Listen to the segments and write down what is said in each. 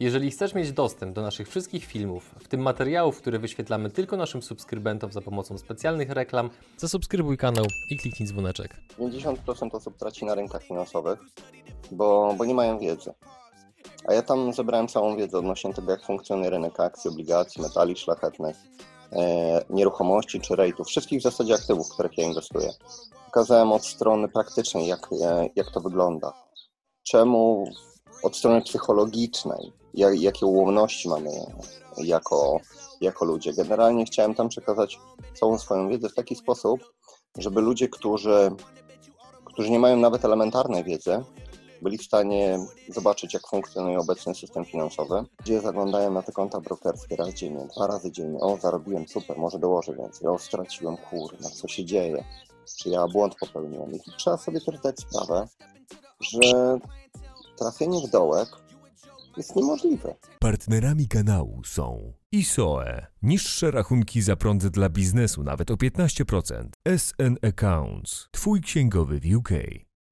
Jeżeli chcesz mieć dostęp do naszych wszystkich filmów, w tym materiałów, które wyświetlamy tylko naszym subskrybentom za pomocą specjalnych reklam, zasubskrybuj kanał i kliknij dzwoneczek. 50% osób traci na rynkach finansowych, bo, bo nie mają wiedzy. A ja tam zebrałem całą wiedzę odnośnie tego, jak funkcjonuje rynek akcji, obligacji, metali szlachetnych, e, nieruchomości czy rejtów, wszystkich w zasadzie aktywów, w których ja inwestuję. Pokazałem od strony praktycznej, jak, e, jak to wygląda. Czemu od strony psychologicznej, jak, jakie ułomności mamy jako, jako ludzie. Generalnie chciałem tam przekazać całą swoją wiedzę w taki sposób, żeby ludzie, którzy, którzy nie mają nawet elementarnej wiedzy, byli w stanie zobaczyć, jak funkcjonuje obecny system finansowy, gdzie zaglądają na te konta brokerskie raz dziennie, dwa razy dziennie. O, zarobiłem, super, może dołożę więcej. O, straciłem, kurna, co się dzieje? Czy ja błąd popełniłem? I trzeba sobie też zdać sprawę, że trafienie w dołek jest niemożliwe. Partnerami kanału są ISOE. Niższe rachunki za prąd dla biznesu nawet o 15%. SN Accounts. Twój księgowy w UK.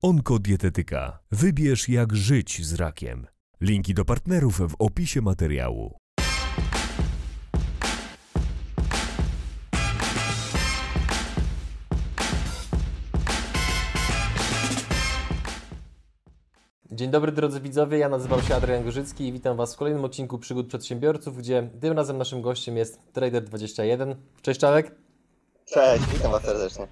Onkodietetyka. Wybierz jak żyć z rakiem. Linki do partnerów w opisie materiału. Dzień dobry drodzy widzowie, ja nazywam się Adrian Gorzycki i witam Was w kolejnym odcinku Przygód Przedsiębiorców, gdzie tym razem naszym gościem jest Trader21. Cześć Czarek. Cześć, witam Was serdecznie.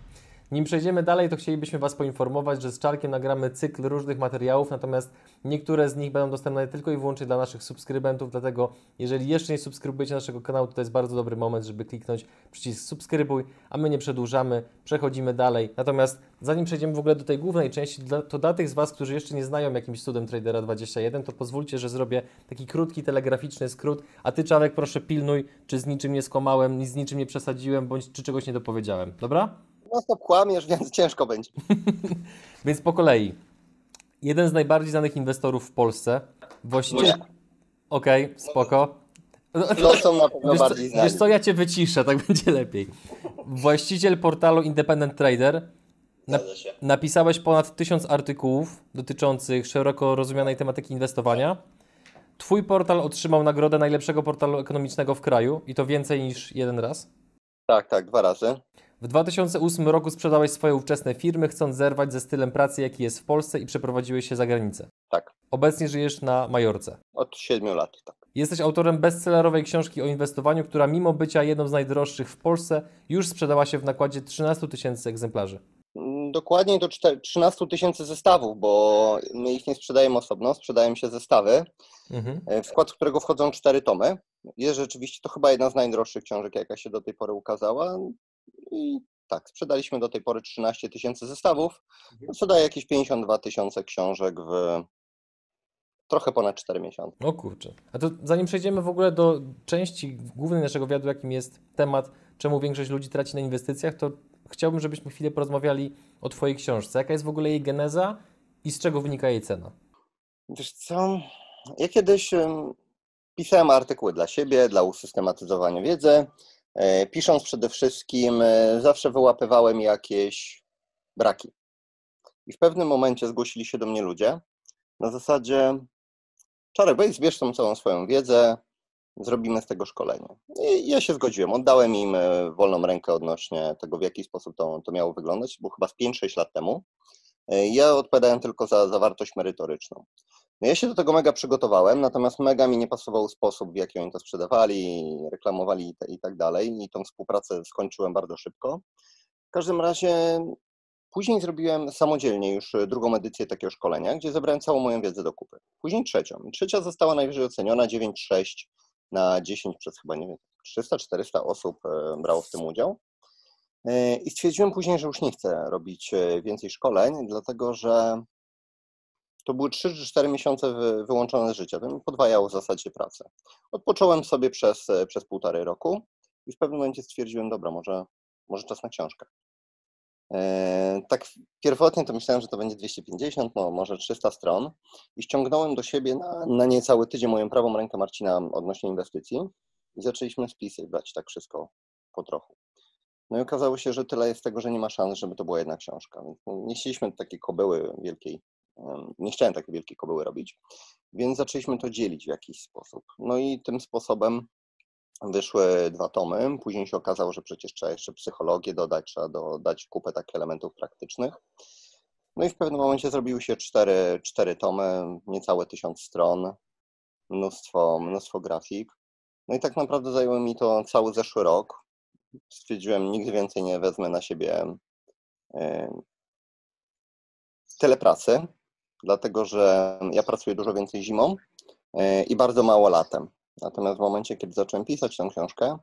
Nim przejdziemy dalej, to chcielibyśmy Was poinformować, że z Czarkiem nagramy cykl różnych materiałów, natomiast niektóre z nich będą dostępne tylko i wyłącznie dla naszych subskrybentów, dlatego jeżeli jeszcze nie subskrybujecie naszego kanału, to, jest bardzo dobry moment, żeby kliknąć przycisk subskrybuj, a my nie przedłużamy, przechodzimy dalej. Natomiast zanim przejdziemy w ogóle do tej głównej części, to dla tych z Was, którzy jeszcze nie znają jakimś cudem Tradera 21, to pozwólcie, że zrobię taki krótki, telegraficzny skrót, a Ty Czarek proszę pilnuj, czy z niczym nie skłamałem, z niczym nie przesadziłem, bądź czy czegoś nie dopowiedziałem, dobra? No stop kłamiesz, więc ciężko będzie. więc po kolei. Jeden z najbardziej znanych inwestorów w Polsce, właściciel... Okej, okay, spoko. No są na pewno wiesz, bardziej znani. Wiesz co, ja Cię wyciszę, tak będzie lepiej. Właściciel portalu Independent Trader. Na, napisałeś ponad tysiąc artykułów dotyczących szeroko rozumianej tematyki inwestowania. Twój portal otrzymał nagrodę najlepszego portalu ekonomicznego w kraju i to więcej niż jeden raz. Tak, tak, dwa razy. W 2008 roku sprzedałeś swoje ówczesne firmy, chcąc zerwać ze stylem pracy, jaki jest w Polsce i przeprowadziłeś się za granicę. Tak. Obecnie żyjesz na Majorce. Od 7 lat, tak. Jesteś autorem bestsellerowej książki o inwestowaniu, która mimo bycia jedną z najdroższych w Polsce, już sprzedała się w nakładzie 13 tysięcy egzemplarzy. Dokładniej to 13 tysięcy zestawów, bo my ich nie sprzedajemy osobno, sprzedają się zestawy, mhm. w skład którego wchodzą cztery tomy. Jest rzeczywiście to chyba jedna z najdroższych książek, jaka się do tej pory ukazała. I tak, sprzedaliśmy do tej pory 13 tysięcy zestawów, mhm. co daje jakieś 52 tysiące książek w trochę ponad 4 miesiące. O kurczę. A to zanim przejdziemy w ogóle do części głównej naszego wywiadu, jakim jest temat, czemu większość ludzi traci na inwestycjach, to chciałbym, żebyśmy chwilę porozmawiali o Twojej książce. Jaka jest w ogóle jej geneza i z czego wynika jej cena? Wiesz co, ja kiedyś pisałem artykuły dla siebie, dla usystematyzowania wiedzy. E, pisząc przede wszystkim, e, zawsze wyłapywałem jakieś braki. I w pewnym momencie zgłosili się do mnie ludzie na zasadzie Czarek, weź zbierz tą całą swoją wiedzę, zrobimy z tego szkolenie. I ja się zgodziłem. Oddałem im e, wolną rękę odnośnie tego, w jaki sposób to, to miało wyglądać, bo chyba z 5-6 lat temu. Ja odpowiadałem tylko za zawartość merytoryczną. No ja się do tego mega przygotowałem, natomiast mega mi nie pasował sposób, w jaki oni to sprzedawali, reklamowali i, tak dalej. I tą współpracę skończyłem bardzo szybko. W każdym razie później zrobiłem samodzielnie już drugą edycję takiego szkolenia, gdzie zebrałem całą moją wiedzę do kupy. Później trzecią. Trzecia została najwyżej oceniona, 9,6 na 10 przez chyba, nie wiem, 300-400 osób e, brało w tym udział. E, I stwierdziłem później, że już nie chcę robić e, więcej szkoleń, dlatego że to były 3 czy 4 miesiące wyłączone z życia. To mi podwajało w zasadzie pracę. Odpocząłem sobie przez, przez półtorej roku i w pewnym momencie stwierdziłem, dobra, może, może czas na książkę. E, tak pierwotnie to myślałem, że to będzie 250, no może 300 stron i ściągnąłem do siebie na, na niecały tydzień moją prawą rękę Marcina odnośnie inwestycji i zaczęliśmy spisy brać tak wszystko po trochu. No i okazało się, że tyle jest tego, że nie ma szans, żeby to była jedna książka. No, nie chcieliśmy kobyły wielkiej nie chciałem takiej wielkiej kobyły robić. więc zaczęliśmy to dzielić w jakiś sposób. No i tym sposobem wyszły dwa tomy. Później się okazało, że przecież trzeba jeszcze psychologię dodać, trzeba dodać kupę takich elementów praktycznych. No i w pewnym momencie zrobiły się cztery, cztery tomy, niecałe tysiąc stron, mnóstwo, mnóstwo grafik. No i tak naprawdę zajęło mi to cały zeszły rok. Stwierdziłem, nigdy więcej nie wezmę na siebie tyle pracy, dlatego że ja pracuję dużo więcej zimą e, i bardzo mało latem. Natomiast w momencie, kiedy zacząłem pisać tę książkę,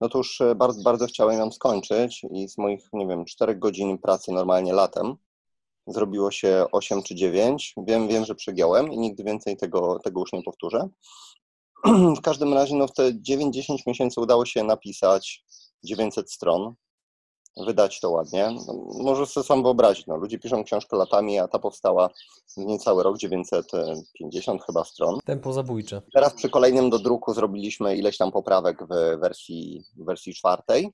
no to już bardzo, bardzo chciałem ją skończyć i z moich, nie wiem, 4 godzin pracy normalnie latem zrobiło się 8 czy 9. Wiem, wiem, że przegiąłem i nigdy więcej tego, tego już nie powtórzę. W każdym razie no, w te 9-10 miesięcy udało się napisać 900 stron, wydać to ładnie. No, możesz sobie sam wyobrazić, no, ludzie piszą książkę latami, a ta powstała niecały rok, 950 chyba stron. Tempo zabójcze. Teraz przy kolejnym do druku zrobiliśmy ileś tam poprawek w wersji, w wersji czwartej,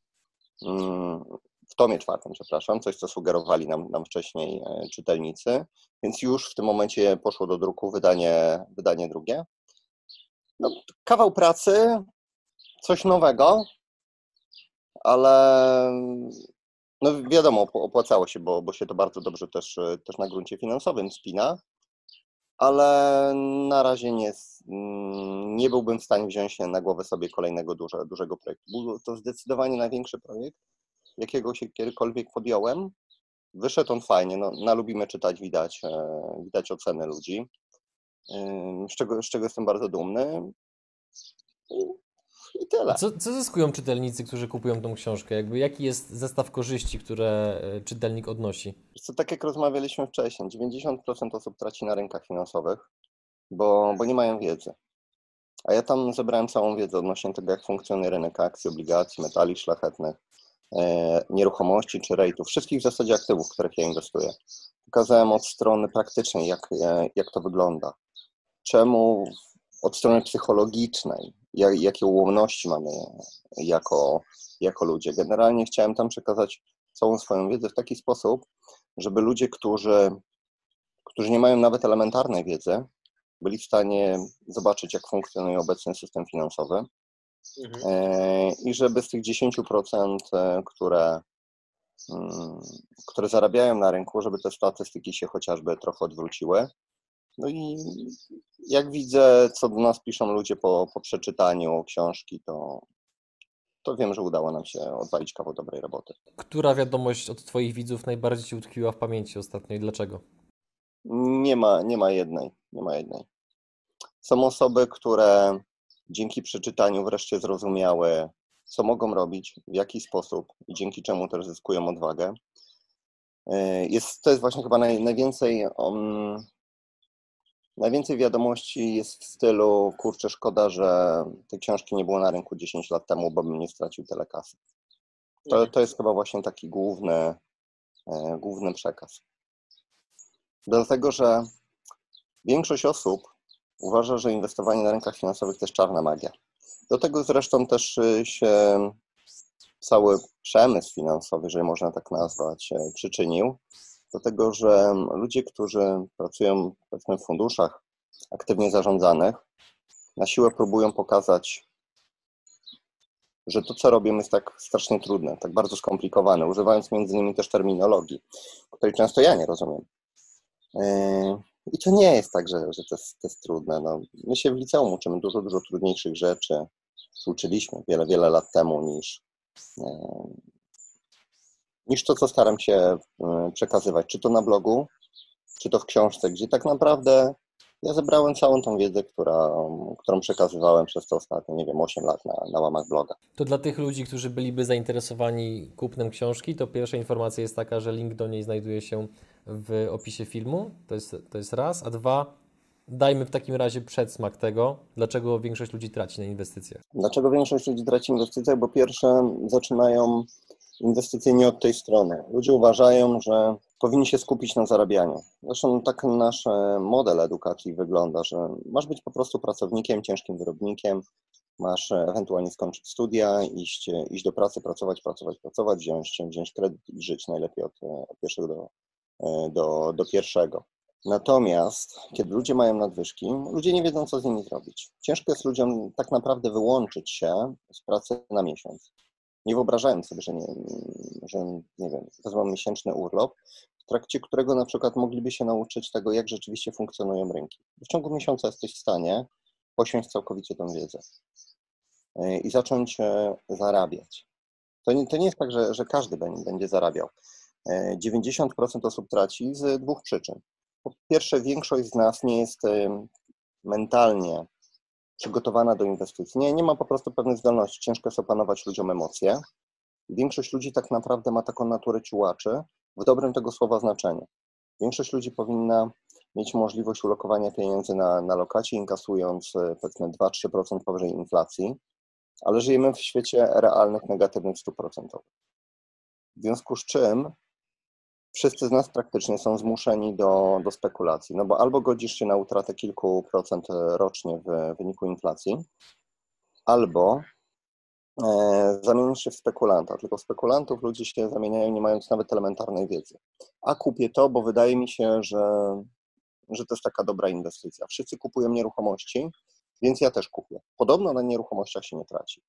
mm, w tomie czwartym, przepraszam, coś co sugerowali nam, nam wcześniej e, czytelnicy, więc już w tym momencie poszło do druku wydanie, wydanie drugie. No, kawał pracy, coś nowego, ale no wiadomo, opłacało się, bo, bo się to bardzo dobrze też, też na gruncie finansowym spina, ale na razie nie, nie byłbym w stanie wziąć na głowę sobie kolejnego duże, dużego projektu. Był to zdecydowanie największy projekt, jakiego się kiedykolwiek podjąłem. Wyszedł on fajnie, no, na lubimy czytać, widać, e, widać oceny ludzi, z czego, z czego jestem bardzo dumny. I tyle. Co, co zyskują czytelnicy, którzy kupują tą książkę? Jakby jaki jest zestaw korzyści, które e, czytelnik odnosi? Co, tak jak rozmawialiśmy wcześniej, 90% osób traci na rynkach finansowych, bo, bo nie mają wiedzy. A ja tam zebrałem całą wiedzę odnośnie tego, jak funkcjonuje rynek akcji, obligacji, metali szlachetnych, e, nieruchomości czy rejtów, wszystkich w zasadzie aktywów, w których ja inwestuję. Pokazałem od strony praktycznej, jak, e, jak to wygląda. Czemu od strony psychologicznej, jak, jakie ułomności mamy jako, jako ludzie. Generalnie chciałem tam przekazać całą swoją wiedzę w taki sposób, żeby ludzie, którzy, którzy nie mają nawet elementarnej wiedzy, byli w stanie zobaczyć, jak funkcjonuje obecny system finansowy mhm. E, i żeby z tych 10%, e, które, mm, które zarabiają na rynku, żeby te statystyki się chociażby trochę odwróciły no i jak widzę, co do nas piszą ludzie po, po przeczytaniu książki, to, to wiem, że udało nam się odwalić kawał dobrej roboty. Która wiadomość od Twoich widzów najbardziej Ci utkwiła w pamięci ostatnio i dlaczego? Nie ma, nie ma jednej, nie ma jednej. Są osoby, które dzięki przeczytaniu wreszcie zrozumiały, co mogą robić, w jaki sposób i dzięki czemu też zyskują odwagę. Jest, to jest właśnie chyba naj, najwięcej um, Najwięcej wiadomości jest w stylu, kurczę, szkoda, że te książki nie było na rynku 10 lat temu, bo bym nie stracił tyle kasy. To, mhm. to jest chyba właśnie taki główny, e, główny przekaz. Dlatego, że większość osób uważa, że inwestowanie na rynkach finansowych to jest czarna magia. Do tego zresztą też y, się cały przemysł finansowy, jeżeli można tak nazwać, e, przyczynił dlatego że ludzie, którzy pracują powiedzmy w funduszach aktywnie zarządzanych, na siłę próbują pokazać, że to, co robimy, jest tak strasznie trudne, tak bardzo skomplikowane, używając między innymi też terminologii, której często ja nie rozumiem. Yy, I to nie jest tak, że, że to, jest, to jest trudne. No, my się w liceum uczymy dużo, dużo trudniejszych rzeczy. Uczyliśmy wiele, wiele lat temu niż, yy, niż to, co staram się e, przekazywać, czy to na blogu, czy to w książce, gdzie tak naprawdę ja zebrałem całą tą wiedzę, która, którą przekazywałem przez te ostatnie, nie wiem, 8 lat na, na łamach bloga. To dla tych ludzi, którzy byliby zainteresowani kupnem książki, to pierwsza informacja jest taka, że link do niej znajduje się w opisie filmu, to jest, to jest raz, a dwa, dajmy w takim razie przedsmak tego, dlaczego większość ludzi traci na inwestycjach. Dlaczego większość ludzi traci na inwestycjach? Bo pierwsze zaczynają inwestycje nie od tej strony. Ludzie uważają, że powinni się skupić na zarabianiu. Zresztą tak nasz e, model edukacji wygląda, że masz być po prostu pracownikiem, ciężkim wyrobnikiem, masz e, ewentualnie skończyć studia, iść, e, iść do pracy, pracować, pracować, pracować, wziąć, wziąć kredyt i żyć najlepiej od, od pierwszego do, do, do pierwszego. Natomiast kiedy ludzie mają nadwyżki, ludzie nie wiedzą, co z nimi zrobić. Ciężko jest ludziom tak naprawdę wyłączyć się z pracy na miesiąc. Nie wyobrażałem sobie, że nie, że, nie wiem, wezmą miesięczny urlop, w trakcie którego na przykład mogliby się nauczyć tego, jak rzeczywiście funkcjonują rynki. W ciągu miesiąca jesteś w stanie posiąść całkowicie tą wiedzę e, i zacząć e, zarabiać. To nie, to nie jest tak, że, że każdy będzie zarabiał. 90% e, osób traci z dwóch przyczyn. Po pierwsze, większość z nas nie jest mentalnie przygotowana do inwestycji. Nie, nie ma po prostu pewnych zdolności. Ciężko jest opanować ludziom emocje. Większość ludzi tak naprawdę ma taką naturę ciułaczy, w dobrym tego słowa znaczeniu. Większość ludzi powinna mieć możliwość ulokowania pieniędzy na, na lokacie, inkasując e, powiedzmy 2-3% powyżej inflacji, ale żyjemy w świecie realnych negatywnych stóp procentowych. W związku z czym wszyscy z nas praktycznie są zmuszeni do, do spekulacji, no bo albo godzisz się na utratę kilku procent rocznie w wyniku inflacji, albo e, zamienisz się w spekulanta. Tylko spekulantów ludzie się zamieniają nie mając nawet elementarnej wiedzy. A kupię to, bo wydaje mi się, że, że to jest taka dobra inwestycja. Wszyscy kupują nieruchomości, więc ja też kupię. Podobno na nieruchomościach się nie traci.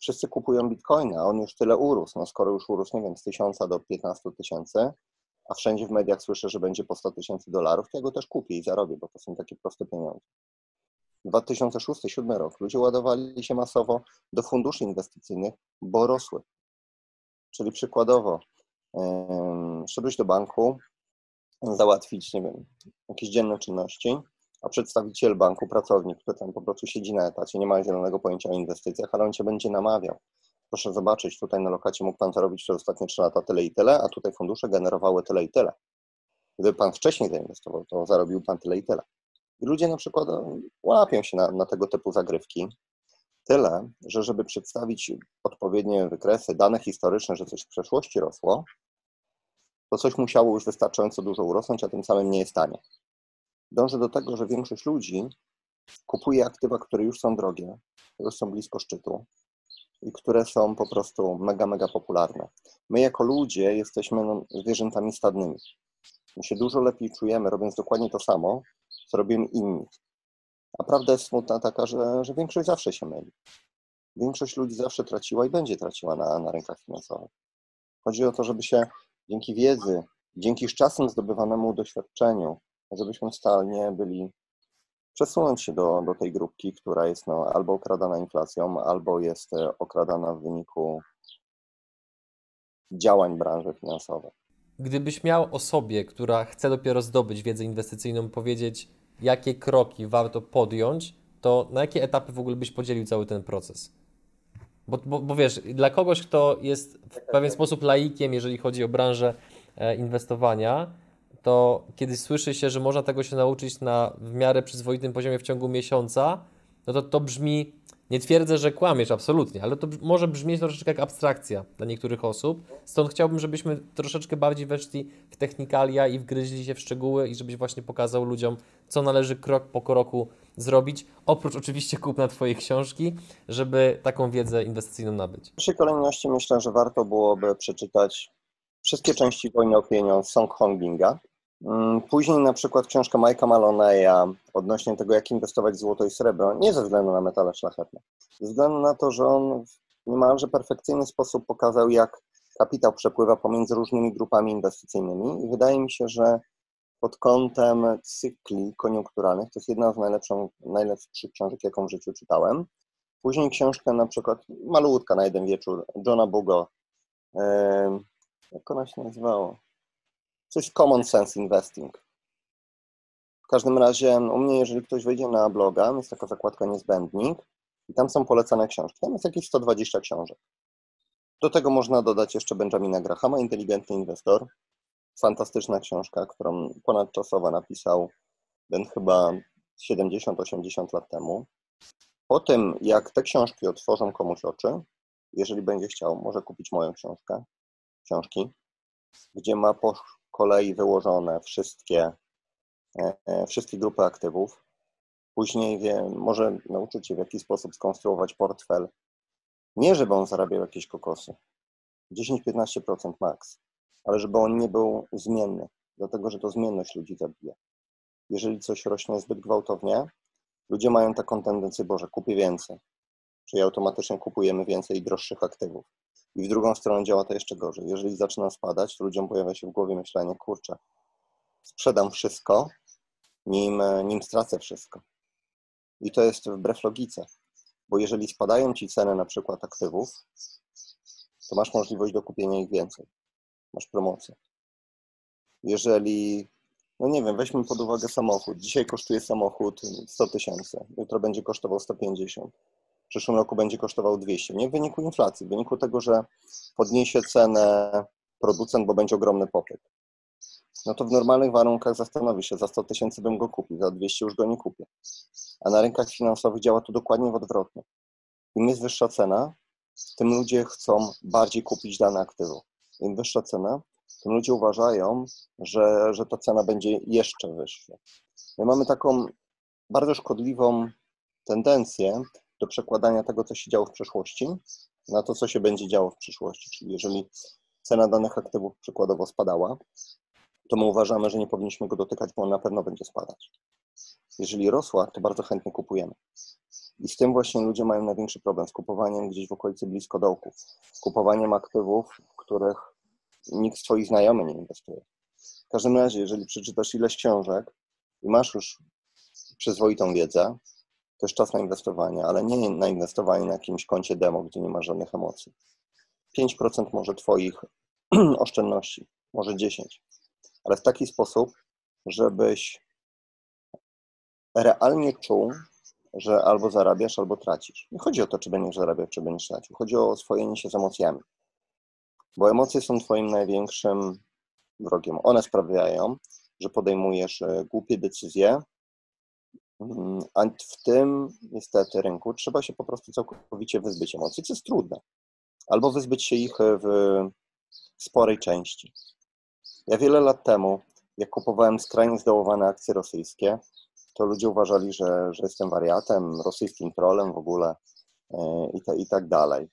Wszyscy kupują bitcoina, on już tyle urósł. No skoro już urósł, nie wiem, z 1000 do 15 tysięcy, a wszędzie w mediach słyszę, że będzie po 100 tysięcy dolarów, to ja go też kupię i zarobię, bo to są takie proste pieniądze. 2006-2007 rok ludzie ładowali się masowo do funduszy inwestycyjnych, bo rosły. Czyli przykładowo, szedłeś do banku, załatwić, nie wiem, jakieś dzienne czynności, a przedstawiciel banku, pracownik, który tam po prostu siedzi na etacie, nie ma zielonego pojęcia o inwestycjach, ale on cię będzie namawiał. Proszę zobaczyć, tutaj na lokacie mógł Pan zarobić przez ostatnie 3 lata tyle i tyle, a tutaj fundusze generowały tyle i tyle. Gdyby Pan wcześniej zainwestował, to zarobił Pan tyle i tyle. I ludzie na przykład no, łapią się na, na tego typu zagrywki. Tyle, że żeby przedstawić odpowiednie wykresy, dane historyczne, że coś w przeszłości rosło, to coś musiało już wystarczająco dużo urosnąć, a tym samym nie jest tanie. Dążę do tego, że większość ludzi kupuje aktywa, które już są drogie, już są blisko szczytu, i które są po prostu mega, mega popularne. My jako ludzie jesteśmy no, zwierzętami stadnymi. My się dużo lepiej czujemy, robiąc dokładnie to samo, co robią inni. A prawda jest smutna taka, że, że większość zawsze się myli. Większość ludzi zawsze traciła i będzie traciła na, na rynkach finansowych. Chodzi o to, żeby się dzięki wiedzy, dzięki z czasem zdobywanemu doświadczeniu, żebyśmy stale byli przesunąć się do, do tej grupki, która jest no, albo okradana inflacją, albo jest e, okradana w wyniku działań branży finansowej. Gdybyś miał osobie, która chce dopiero zdobyć wiedzę inwestycyjną, powiedzieć, jakie kroki warto podjąć, to na jakie etapy w ogóle byś podzielił cały ten proces? Bo, bo, bo wiesz, dla kogoś, kto jest w pewien sposób laikiem, jeżeli chodzi o branżę e, inwestowania, to kiedy słyszy się, że można tego się nauczyć na w miarę przyzwoitym poziomie w ciągu miesiąca, no to to brzmi, nie twierdzę, że kłamiesz, absolutnie, ale to może brzmieć troszeczkę jak abstrakcja dla niektórych osób. Stąd chciałbym, żebyśmy troszeczkę bardziej weszli w technikalia i wgryźli się w szczegóły i żebyś właśnie pokazał ludziom, co należy krok po kroku zrobić, oprócz oczywiście kupna Twojej książki, żeby taką wiedzę inwestycyjną nabyć. W pierwszej kolejności myślę, że warto byłoby przeczytać wszystkie części Wojny o pieniądz Song Honginga, później na przykład książka Majka Maloneya odnośnie tego, jak inwestować złoto i srebro, nie ze względu na metale szlachetne, ze względu na to, że on w niemalże perfekcyjny sposób pokazał, jak kapitał przepływa pomiędzy różnymi grupami inwestycyjnymi i wydaje mi się, że pod kątem cykli koniunkturalnych to jest jedna z najlepszych książek, jaką w życiu czytałem. Później książkę na przykład, malutka na jeden wieczór, Johna Bugo, jak ona się nazywało? Coś common sense investing. W każdym razie u mnie, jeżeli ktoś wejdzie na bloga, jest taka zakładka niezbędnik i tam są polecane książki. Tam jest jakieś 120 książek. Do tego można dodać jeszcze Benjamina Grahama, Inteligentny Inwestor. Fantastyczna książka, którą ponadczasowo napisał ten chyba 70-80 lat temu. Po tym, jak te książki otworzą komuś oczy, jeżeli będzie chciał, może kupić moją książkę, książki, gdzie ma kolei wyłożone wszystkie, e, e, wszystkie grupy aktywów. Później wie, może nauczyć się w jaki sposób skonstruować portfel. Nie, żeby on zarabiał jakieś kokosy, 10-15% maks, ale żeby on nie był zmienny, dlatego że to zmienność ludzi zabija. jeżeli coś rośnie zbyt gwałtownie, ludzie mają taką tendencję, Boże, kupię więcej. Czyli automatycznie kupujemy więcej droższych aktywów. I w drugą stronę działa to jeszcze gorzej. Jeżeli zaczyna spadać, to ludziom pojawia się w głowie myślenie, kurczę, sprzedam wszystko, nim, nim stracę wszystko. I to jest wbrew logice, bo jeżeli spadają ci ceny na przykład aktywów, to masz możliwość do kupienia ich więcej. Masz promocję. Jeżeli, no nie wiem, weźmy pod uwagę samochód. Dzisiaj kosztuje samochód 100 tysięcy, jutro będzie kosztował 150 w przyszłym roku będzie kosztował 200. Nie w wyniku inflacji, w wyniku tego, że podniesie cenę producent, bo będzie ogromny popyt. No to w normalnych warunkach zastanowi się, za 100 tysięcy bym go kupił, za 200 już go nie kupię. A na rynkach finansowych działa to dokładnie w odwrotnie. Im jest wyższa cena, tym ludzie chcą bardziej kupić dane aktywo. Im wyższa cena, tym ludzie uważają, że, że ta cena będzie jeszcze wyższa. My mamy taką bardzo szkodliwą tendencję, do przekładania tego, co się działo w przeszłości, na to, co się będzie działo w przyszłości. Czyli jeżeli cena danych aktywów przykładowo spadała, to my uważamy, że nie powinniśmy go dotykać, bo on na pewno będzie spadać. Jeżeli rosła, to bardzo chętnie kupujemy. I z tym właśnie ludzie mają największy problem, z kupowaniem gdzieś w okolicy blisko dołków, z kupowaniem aktywów, w których nikt z Twoich znajomych nie inwestuje. W każdym razie, jeżeli przeczytasz ileś książek i masz już przyzwoitą wiedzę, to jest czas na inwestowanie, ale nie na inwestowanie na jakimś koncie demo, gdzie nie ma żadnych emocji. 5% może Twoich oszczędności, może 10%, ale w taki sposób, żebyś realnie czuł, że albo zarabiasz, albo tracisz. Nie chodzi o to, czy będziesz zarabiał, czy będziesz tracił. Chodzi o oswojenie się z emocjami. Bo emocje są Twoim największym wrogiem. One sprawiają, że podejmujesz e, głupie decyzje, a w tym niestety rynku trzeba się po prostu całkowicie wyzbyć emocji, co jest trudne. Albo wyzbyć się ich w sporej części. Ja wiele lat temu, jak kupowałem skrajnie zdołowane akcje rosyjskie, to ludzie uważali, że, że jestem wariatem, rosyjskim trolem w ogóle e, i, te, i tak dalej.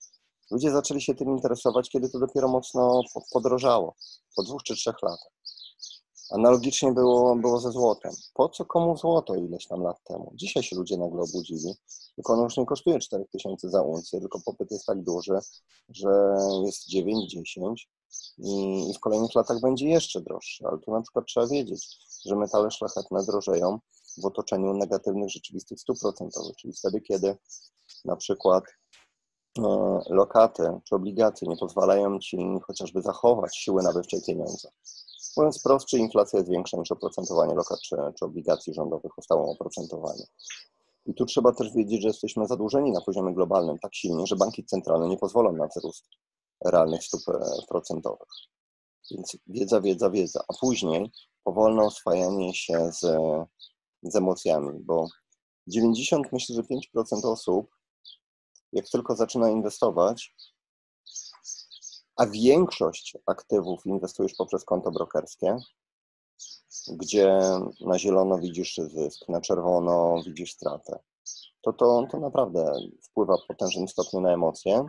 Ludzie zaczęli się tym interesować, kiedy to dopiero mocno podrożało, po dwóch czy trzech latach. Analogicznie było, było ze złotem. Po co komu złoto ileś tam lat temu? Dzisiaj się ludzie nagle obudzili, tylko ono już nie kosztuje 4000 za uncję, tylko popyt jest tak duży, że jest 9-10 i, i w kolejnych latach będzie jeszcze droższy. Ale tu na przykład trzeba wiedzieć, że metale szlachetne drożeją w otoczeniu negatywnych rzeczywistych stóp procentowych, czyli wtedy, kiedy na przykład e, lokaty czy obligacje nie pozwalają ci chociażby zachować siły nabywczej pieniądza. Mówiąc prostszy, inflacja jest większa niż oprocentowanie lokat czy, czy obligacji rządowych o stałym oprocentowaniu. I tu trzeba też wiedzieć, że jesteśmy zadłużeni na poziomie globalnym tak silnie, że banki centralne nie pozwolą na wzrost realnych stóp e, procentowych. Więc wiedza, wiedza, wiedza, a później powolne oswajanie się z, z emocjami, bo 90, myślę, że 5% osób, jak tylko zaczyna inwestować, a większość aktywów inwestujesz poprzez konto brokerskie, gdzie na zielono widzisz zysk, na czerwono widzisz stratę, to, to, to naprawdę wpływa w potężnym stopniu na emocje.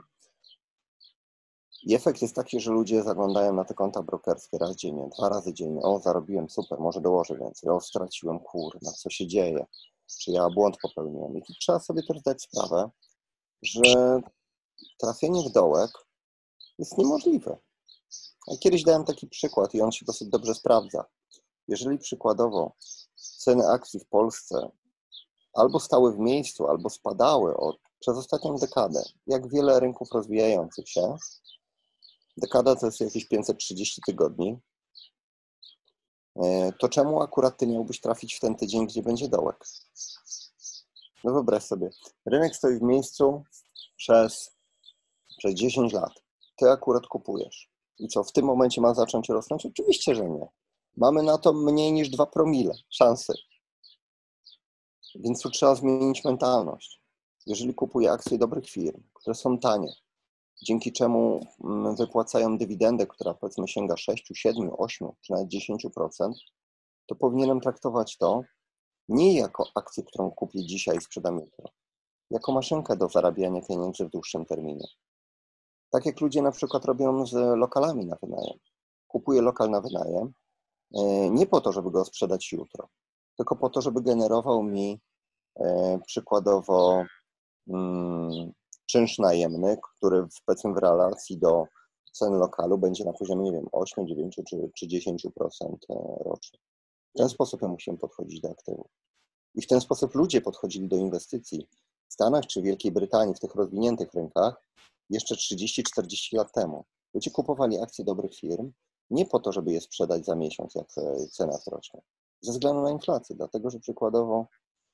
I efekt jest taki, że ludzie zaglądają na te konta brokerskie raz dziennie, dwa razy dziennie. O, zarobiłem, super, może dołożę więcej. O, straciłem, kurna, co się dzieje? Czy ja błąd popełniłem? I trzeba sobie też zdać sprawę, że trafienie w dołek jest niemożliwe. Kiedyś dałem taki przykład i on się dosyć dobrze sprawdza. Jeżeli przykładowo ceny akcji w Polsce albo stały w miejscu, albo spadały od, przez ostatnią dekadę, jak wiele rynków rozwijających się, dekada to jest jakieś 530 tygodni, e, to czemu akurat ty miałbyś trafić w ten tydzień, gdzie będzie dołek? No wyobraź sobie, rynek stoi w miejscu przez, przez 10 lat ty akurat kupujesz. I co, w tym momencie ma zacząć rosnąć? Oczywiście, że nie. Mamy na to mniej niż 2 promile szansy. Więc tu trzeba zmienić mentalność. Jeżeli kupuję akcje dobrych firm, które są tanie, dzięki czemu mm, wypłacają dywidendę, która powiedzmy sięga 6, 7, 8 czy nawet 10%, to powinienem traktować to nie jako akcję, którą kupię dzisiaj i sprzedam jutro, jako maszynkę do zarabiania pieniędzy w dłuższym terminie. Tak jak ludzie na przykład robią z lokalami na wynajem. Kupuje lokal na wynajem, e, nie po to, żeby go sprzedać jutro, tylko po to, żeby generował mi e, przykładowo mm, czynsz najemny, który w, powiedzmy w relacji do cen lokalu będzie na poziomie, nie wiem, 8, 9 czy, czy 10% e, rocznie. W ten sposób my musimy podchodzić do aktywów. I w ten sposób ludzie podchodzili do inwestycji w Stanach czy Wielkiej Brytanii, w tych rozwiniętych rynkach, jeszcze 30-40 lat temu. Ludzie kupowali akcje dobrych firm nie po to, żeby je sprzedać za miesiąc, jak e, cena wzrośnie, ze względu na inflację, dlatego że przykładowo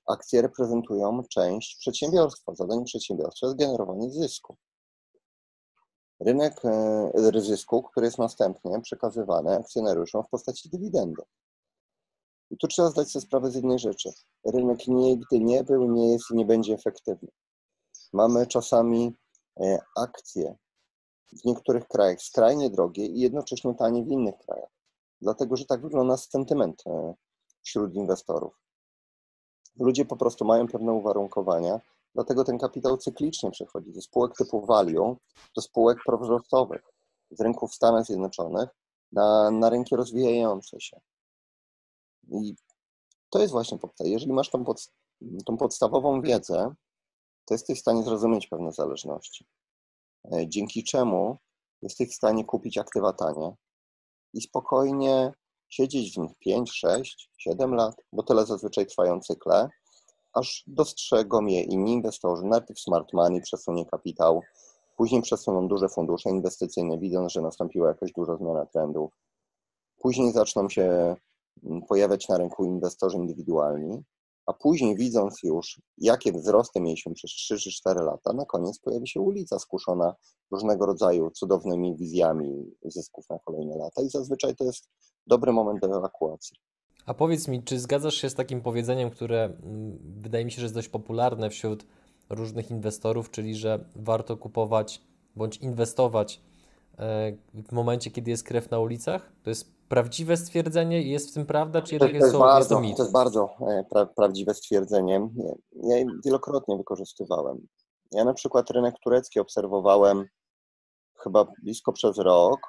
akcje reprezentują część przedsiębiorstwa. Zadaniem przedsiębiorstwa jest generowanie zysku. Rynek e, zysku, który jest następnie przekazywany akcjonariuszom w postaci dywidendy. I tu trzeba zdać sobie sprawę z jednej rzeczy. Rynek nigdy nie był, nie jest i nie będzie efektywny. Mamy czasami e, akcje w niektórych krajach skrajnie drogie i jednocześnie tanie w innych krajach. Dlatego, że tak wygląda sentyment e, wśród inwestorów. Ludzie po prostu mają pewne uwarunkowania, dlatego ten kapitał cyklicznie przechodzi ze spółek typu value do spółek prowzrostowych z rynków Stanów Zjednoczonych na, na rynki rozwijające się. I to jest właśnie podstawa. Jeżeli masz tą, pod, tą podstawową wiedzę, to jesteś w stanie zrozumieć pewne zależności. E, dzięki czemu jesteś w stanie kupić aktywa tanie i spokojnie siedzieć w nich 5, 6, 7 lat, bo tyle zazwyczaj trwają cykle, aż dostrzegą je inni inwestorzy. Najpierw smart money przesunie kapitał, później przesuną duże fundusze inwestycyjne, widząc, że nastąpiła jakaś duża zmiana trendów. Później zaczną się mm, pojawiać na rynku inwestorzy indywidualni, a później widząc już, jakie wzrosty mieliśmy przez 3 czy 4 lata, na koniec pojawi się ulica skuszona różnego rodzaju cudownymi wizjami zysków na kolejne lata i zazwyczaj to jest dobry moment do ewakuacji. A powiedz mi, czy zgadzasz się z takim powiedzeniem, które mm, wydaje mi się, że jest dość popularne wśród różnych inwestorów, czyli że warto kupować bądź inwestować e, w momencie, kiedy jest krew na ulicach? To jest prawdziwe stwierdzenie i jest w tym prawda, czy jednak to jest, to, bardzo, jest to mit? To jest bardzo e, pra, prawdziwe stwierdzenie. Ja je wielokrotnie wykorzystywałem. Ja na przykład rynek turecki obserwowałem chyba blisko przez rok,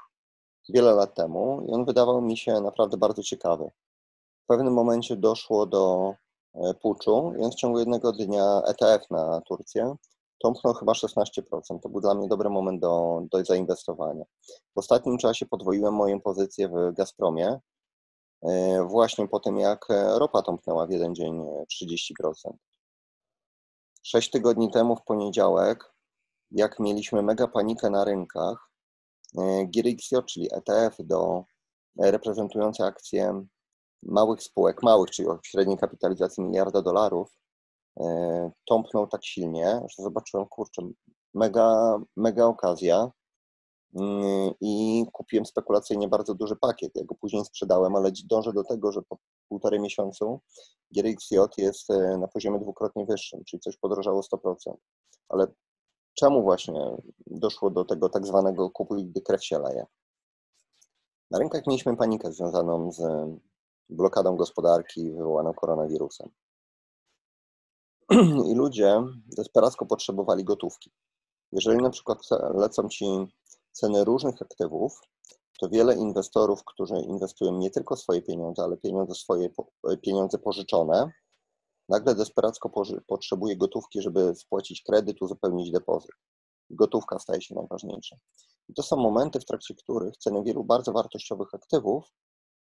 wiele lat temu i on wydawał mi się naprawdę bardzo ciekawy. W pewnym momencie doszło do e, puczu, więc w ciągu jednego dnia ETF na Turcję tąpnął chyba 16%. To był dla mnie dobry moment do, do zainwestowania. W ostatnim czasie podwoiłem moją pozycję w Gazpromie, e, właśnie po tym jak ropa tąpnęła w jeden dzień 30%. Sześć tygodni temu w poniedziałek, jak mieliśmy mega panikę na rynkach, e, GRXJ, czyli ETF do reprezentujące akcje małych spółek, małych, czyli o średniej kapitalizacji miliarda dolarów, E, tąpnął tak silnie, że zobaczyłem, kurczę, mega, mega okazja mm, i kupiłem spekulacyjnie bardzo duży pakiet. Ja go później sprzedałem, ale dążę do tego, że po półtorej miesiącu GRXJ jest e, na poziomie dwukrotnie wyższym, czyli coś podrożało 100%. Ale czemu właśnie doszło do tego tak zwanego kupuj, gdy krew się leje? Na rynkach mieliśmy panikę związaną z blokadą gospodarki wywołaną koronawirusem. i ludzie desperacko potrzebowali gotówki. Jeżeli na przykład lecą ci ceny różnych aktywów, to wiele inwestorów, którzy inwestują nie tylko swoje pieniądze, ale pieniądze swoje pieniądze pożyczone, nagle desperacko potrzebuje gotówki, żeby spłacić kredyt, uzupełnić depozyt. Gotówka staje się najważniejsza. I to są momenty, w trakcie których ceny wielu bardzo wartościowych aktywów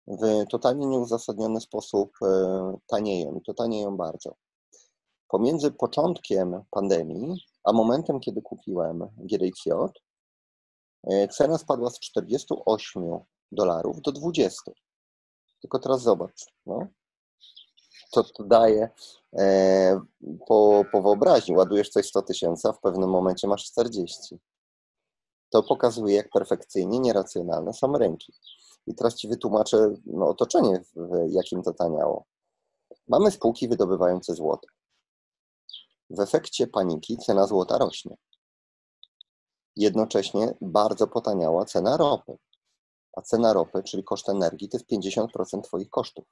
w totalnie nieuzasadniony sposób e, tanieją i to tanieją bardzo. Pomiędzy początkiem pandemii, a momentem, kiedy kupiłem GDXJ, e, cena spadła z 48 dolarów do 20. Tylko teraz zobacz, no. co to daje e, po, po wyobraźni. Ładujesz coś 100 tysięcy, a w pewnym momencie masz 40. To pokazuje, jak perfekcyjnie nieracjonalne są rynki. I teraz Ci wytłumaczę no, otoczenie, w jakim to taniało. Mamy spółki wydobywające złoto. W efekcie paniki cena złota rośnie. Jednocześnie bardzo potaniała cena ropy. A cena ropy, czyli koszt energii, to jest 50% Twoich kosztów.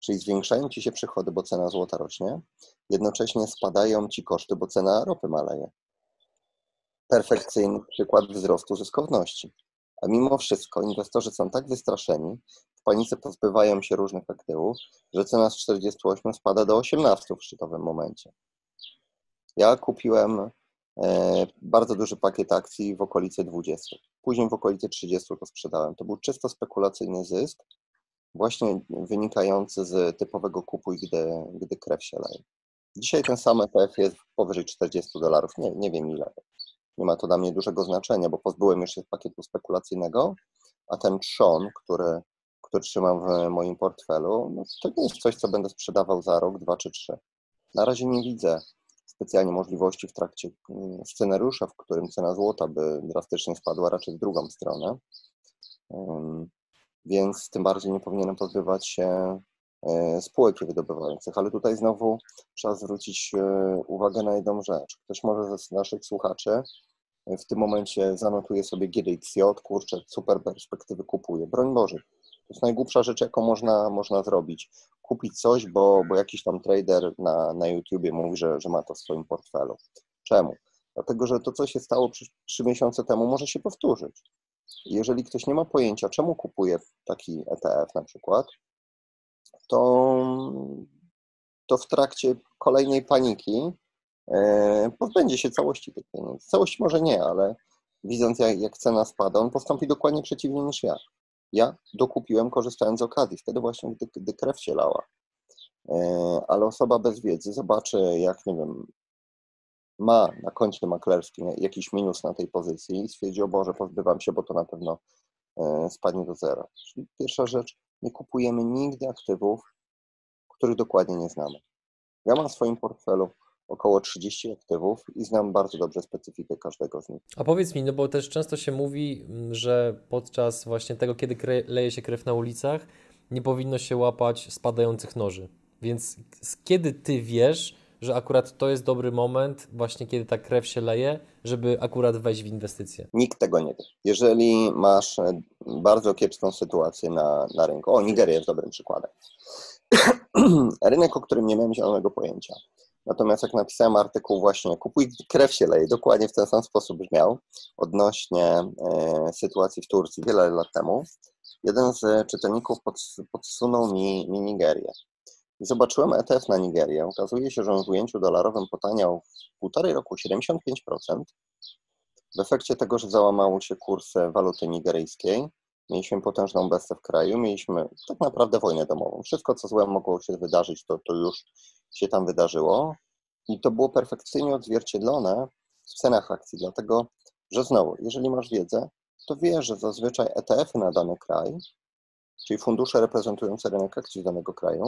Czyli zwiększają Ci się przychody, bo cena złota rośnie, jednocześnie spadają Ci koszty, bo cena ropy maleje. Perfekcyjny przykład wzrostu zyskowności. A mimo wszystko inwestorzy są tak wystraszeni, w panice pozbywają się różnych aktywów, że cena z 48 spada do 18 w szczytowym momencie. Ja kupiłem e, bardzo duży pakiet akcji w okolicy 20. Później w okolicy 30 to sprzedałem. To był czysto spekulacyjny zysk, właśnie wynikający z typowego kupuj, gdy, gdy krew się leje. Dzisiaj ten sam ETF jest powyżej 40 dolarów, nie, nie wiem ile. Nie ma to dla mnie dużego znaczenia, bo pozbyłem już się pakietu spekulacyjnego, a ten trzon, który, który trzymam w moim portfelu, no to nie jest coś, co będę sprzedawał za rok, dwa czy trzy. Na razie nie widzę specjalnie możliwości w trakcie mm, scenariusza, w którym cena złota by drastycznie spadła raczej w drugą stronę. Więc tym bardziej nie powinienem pozbywać się e, spółek wydobywających, ale tutaj znowu trzeba zwrócić e, uwagę na jedną rzecz. Ktoś może z naszych słuchaczy e, w tym momencie zanotuje sobie GDXJ, kurczę, super perspektywy kupuje. Broń Boże, to jest najgłupsza rzecz, jaką można, można zrobić. Kupić coś, bo, bo jakiś tam trader na, na YouTubie mówi, że, że ma to w swoim portfelu. Czemu? Dlatego, że to, co się stało trzy miesiące temu, może się powtórzyć. Jeżeli ktoś nie ma pojęcia, czemu kupuje taki ETF na przykład, to, to w trakcie kolejnej paniki e, pozbędzie się całości tych pieniędzy. Całości może nie, ale widząc jak, jak cena spada, on postąpi dokładnie przeciwnie niż ja. Ja dokupiłem korzystając z okazji, wtedy właśnie, gdy, gdy krew się lała. E, ale osoba bez wiedzy zobaczy, jak, nie wiem, ma na koncie maklerskim jakiś minus na tej pozycji i stwierdzi, o Boże, pozbywam się, bo to na pewno e, spadnie do zera. Czyli pierwsza rzecz, nie kupujemy nigdy aktywów, których dokładnie nie znamy. Ja mam w swoim portfelu około 30 aktywów i znam bardzo dobrze specyfikę każdego z nich. A powiedz mi, no bo też często się mówi, że podczas właśnie tego, kiedy leje się krew na ulicach, nie powinno się łapać spadających noży. Więc kiedy ty wiesz, że akurat to jest dobry moment, właśnie kiedy ta krew się leje, żeby akurat wejść w inwestycje? Nikt tego nie wie. Jeżeli masz e, bardzo kiepską sytuację na, na rynku, o Nigeria jest dobrym przykładem. Rynek, o którym nie miałem zielonego pojęcia. Natomiast jak napisałem artykuł właśnie Kupuj, krew się leje, dokładnie w ten sam sposób brzmiał, odnośnie e, sytuacji w Turcji wiele lat temu, jeden z czytelników podsunął mi, mi Nigerię. I zobaczyłem ETF na Nigerię. Okazuje się, że on w ujęciu dolarowym potaniał w półtorej roku 75%. W efekcie tego, że załamały się kursy waluty nigeryjskiej, mieliśmy potężną bestę w kraju, mieliśmy tak naprawdę wojnę domową. Wszystko, co złe mogło się wydarzyć, to, to już się tam wydarzyło. I to było perfekcyjnie odzwierciedlone w cenach akcji, dlatego że znowu, jeżeli masz wiedzę, to wiesz, że zazwyczaj ETF-y na dany kraj, czyli fundusze reprezentujące rynek akcji danego kraju,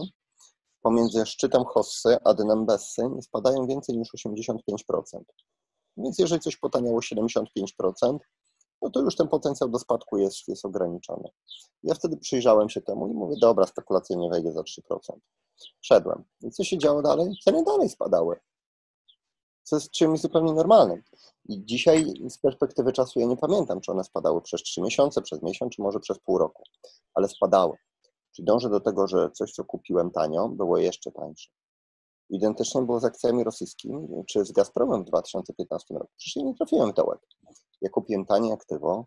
pomiędzy szczytem Hossy a dnem Bessy nie spadają więcej niż 85%. Więc jeżeli coś potaniało 75%, no to już ten potencjał do spadku jest, jest ograniczony. Ja wtedy przyjrzałem się temu i mówię, dobra, spekulacyjnie wejdzie za 3%. Szedłem. I co się działo dalej? Ceny dalej spadały. Co jest czymś zupełnie normalnym. I dzisiaj z perspektywy czasu ja nie pamiętam, czy one spadały przez 3 miesiące, przez miesiąc, czy może przez pół roku, ale spadały. Czyli dążę do tego, że coś, co kupiłem tanio, było jeszcze tańsze. Identycznie było z akcjami rosyjskimi, czy z Gazpromem w 2015 roku. Przecież nie trafiłem w dołek. Ja kupiłem tanie aktywo,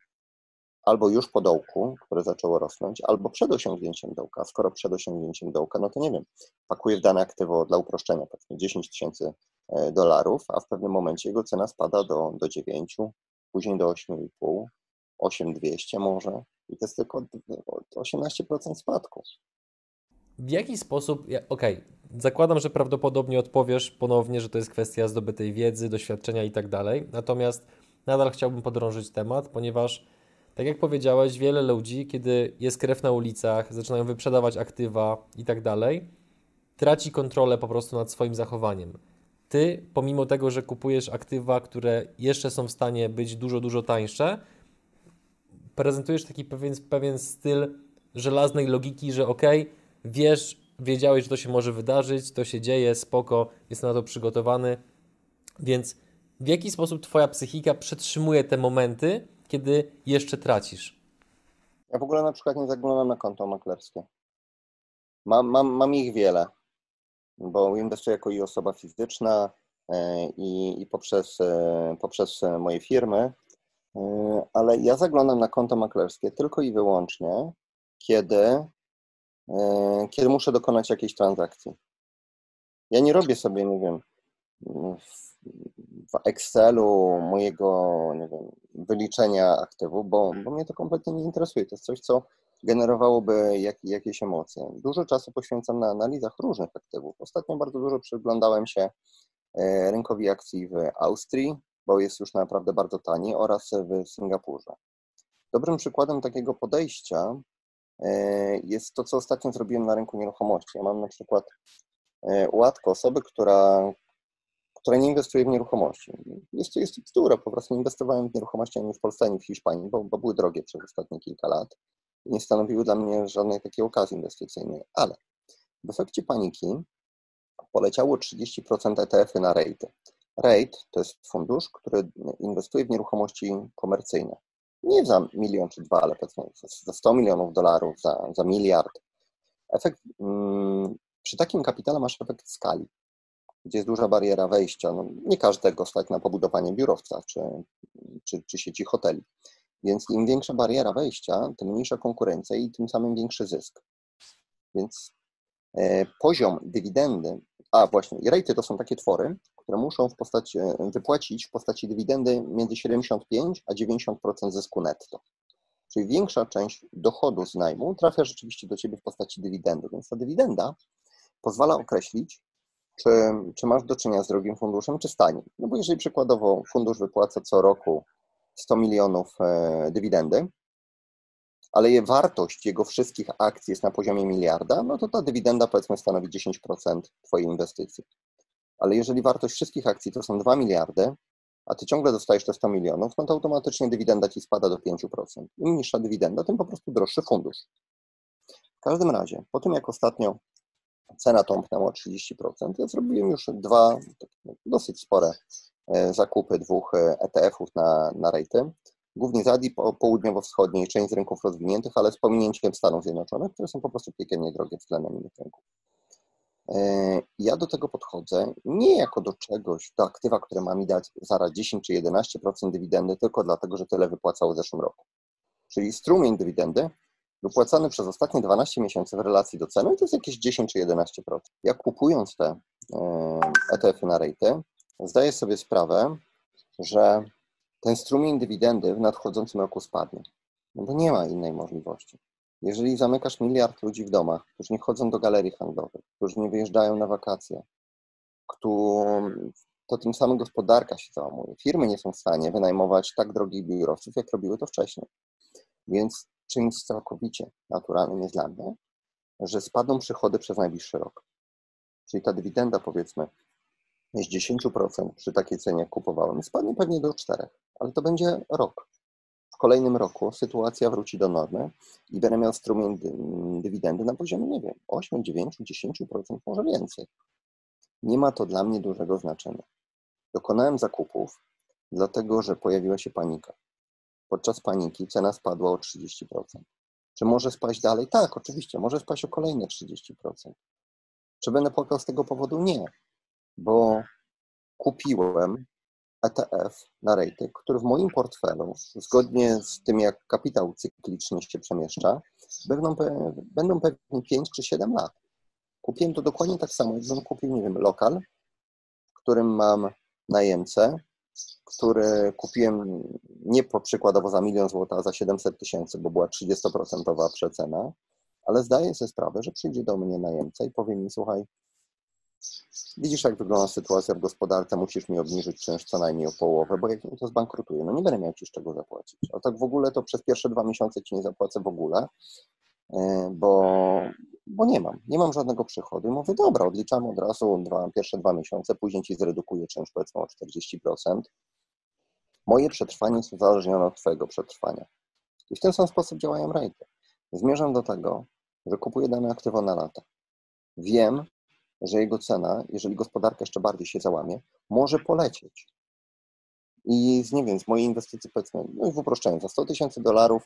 albo już po dołku, które zaczęło rosnąć, albo przed osiągnięciem dołka. Skoro przed osiągnięciem dołka, no to nie wiem, pakuję w dane aktywo dla uproszczenia, powiedzmy 10 tysięcy e, dolarów, a w pewnym momencie jego cena spada do, do 9, później do 8,5, 8200 może i to jest tylko 18% spadku. W jaki sposób, okej, okay, zakładam, że prawdopodobnie odpowiesz ponownie, że to jest kwestia zdobytej wiedzy, doświadczenia i tak dalej, natomiast nadal chciałbym podrążyć temat, ponieważ tak jak powiedziałeś, wiele ludzi, kiedy jest krew na ulicach, zaczynają wyprzedawać aktywa i tak dalej, traci kontrolę po prostu nad swoim zachowaniem. Ty, pomimo tego, że kupujesz aktywa, które jeszcze są w stanie być dużo, dużo tańsze, prezentujesz taki pewien, pewien styl żelaznej logiki, że ok, wiesz, wiedziałeś, że to się może wydarzyć, to się dzieje, spoko, jest na to przygotowany. Więc w jaki sposób Twoja psychika przetrzymuje te momenty, kiedy jeszcze tracisz? Ja w ogóle na przykład nie zaglądam na konto maklerskie. Mam, mam, mam ich wiele, bo inwestuję jako i osoba fizyczna e, i, i poprzez, e, poprzez moje firmy Yy, ale ja zaglądam na konto maklerskie tylko i wyłącznie, kiedy, kiedy muszę dokonać jakiejś transakcji. Ja nie robię sobie, nie wiem, w, Excelu mojego nie wiem, wyliczenia aktywów, bo, bo mnie to kompletnie nie interesuje. To jest coś, co generowałoby jak, jakieś emocje. Dużo czasu poświęcam na analizach różnych aktywów. Ostatnio bardzo dużo przyglądałem się yy, rynkowi akcji w Austrii, bo jest już naprawdę bardzo tani, oraz w Singapurze. Dobrym przykładem takiego podejścia e, jest to, co ostatnio zrobiłem na rynku nieruchomości. Ja mam na przykład e, łatkę osoby, która, która nie inwestuje w nieruchomości. Jest to, jest bzdura, po prostu nie inwestowałem w nieruchomości ani w Polsce, ani w Hiszpanii, bo, bo były drogie przez ostatnie kilka lat i nie stanowiły dla mnie żadnej takiej okazji inwestycyjnej. Ale w efekcie paniki poleciało 30% ETF-y na rejty. REIT to jest fundusz, który inwestuje w nieruchomości komercyjne. Nie za milion czy dwa, ale powiedzmy za 100 milionów dolarów, za, za miliard. Efekt, mm, przy takim kapitale masz efekt skali, gdzie jest duża bariera wejścia. No, nie każdego stać na pobudowanie biurowca czy, czy, czy sieci hoteli. Więc im większa bariera wejścia, tym mniejsza konkurencja i tym samym większy zysk. Więc e, poziom dywidendy, a właśnie, i rejty to są takie twory, które muszą w postaci, e, wypłacić w postaci dywidendy między 75 a 90% zysku netto. Czyli większa część dochodu z najmu trafia rzeczywiście do Ciebie w postaci dywidendy. Więc ta dywidenda pozwala określić, czy, czy masz do czynienia z drogim funduszem, czy z tanim. No bo jeżeli przykładowo fundusz wypłaca co roku 100 milionów e, dywidendy, ale je wartość jego wszystkich akcji jest na poziomie miliarda, no to ta dywidenda powiedzmy stanowi 10% Twojej inwestycji ale jeżeli wartość wszystkich akcji to są 2 miliardy, a ty ciągle dostajesz te 100 milionów, no to automatycznie dywidenda ci spada do 5%. Im niższa dywidenda, tym po prostu droższy fundusz. W każdym razie, po tym jak ostatnio cena tąpnęła o 30%, ja zrobiłem już dwa dosyć spore e, zakupy dwóch ETF-ów e na, na rejty, głównie z Azji południowo-wschodniej, część z rynków rozwiniętych, ale z pominięciem Stanów Zjednoczonych, które są po prostu piekielnie drogie względem innych rynków. E, ja do tego podchodzę nie jako do czegoś, do aktywa, które ma mi dać zaraz 10 czy 11% dywidendy, tylko dlatego, że tyle wypłacało w zeszłym roku. Czyli strumień dywidendy wypłacany przez ostatnie 12 miesięcy w relacji do ceny to jest jakieś 10 czy 11%. Ja kupując te ETF-y na rejty, zdaję sobie sprawę, że ten strumień dywidendy w nadchodzącym roku spadnie. No bo nie ma innej możliwości. Jeżeli zamykasz miliard ludzi w domach, którzy nie chodzą do galerii handlowych, którzy nie wyjeżdżają na wakacje, to tym samym gospodarka się załamuje. Firmy nie są w stanie wynajmować tak drogich biurowców, jak robiły to wcześniej. Więc czymś całkowicie naturalnym jest dla mnie, że spadną przychody przez najbliższy rok. Czyli ta dywidenda, powiedzmy, z 10% przy takiej cenie, jak kupowałem, spadnie pewnie do 4%, ale to będzie rok kolejnym roku sytuacja wróci do normy i będę miał strumień dywidendy na poziomie, nie wiem, 8, 9, 10%, może więcej. Nie ma to dla mnie dużego znaczenia. Dokonałem zakupów, dlatego że pojawiła się panika. Podczas paniki cena spadła o 30%. Czy może spaść dalej? Tak, oczywiście, może spaść o kolejne 30%. Czy będę płakał z tego powodu? Nie, bo kupiłem ETF na rating, który w moim portfelu, zgodnie z tym jak kapitał cyklicznie się przemieszcza, będą, będą pewnie 5 czy 7 lat. Kupiłem to dokładnie tak samo, jakbym kupił, nie wiem, lokal, w którym mam najemcę, który kupiłem nie po przykładowo za milion złotych, a za 700 tysięcy, bo była 30% przecena, ale zdaję sobie sprawę, że przyjdzie do mnie najemca i powie mi, słuchaj, Widzisz, jak wygląda sytuacja w gospodarce, musisz mi obniżyć czynsz co najmniej o połowę, bo jak mi to zbankrutuje, no nie będę miał ci z czego zapłacić. A tak w ogóle to przez pierwsze dwa miesiące ci nie zapłacę w ogóle, e, bo, bo nie mam, nie mam żadnego przychodu. I mówię, dobra, odliczamy od razu dwa, pierwsze dwa miesiące, później ci zredukuję czynsz powiedzmy o 40%. Moje przetrwanie jest uzależnione od twojego przetrwania. I w ten sam sposób działają rejty. Zmierzam do tego, że kupuję dane aktywo na lata. Wiem, że jego cena, jeżeli gospodarka jeszcze bardziej się załamie, może polecieć. I z, nie wiem, z mojej inwestycji powiedzmy, no i w uproszczeniu, za 100 tysięcy dolarów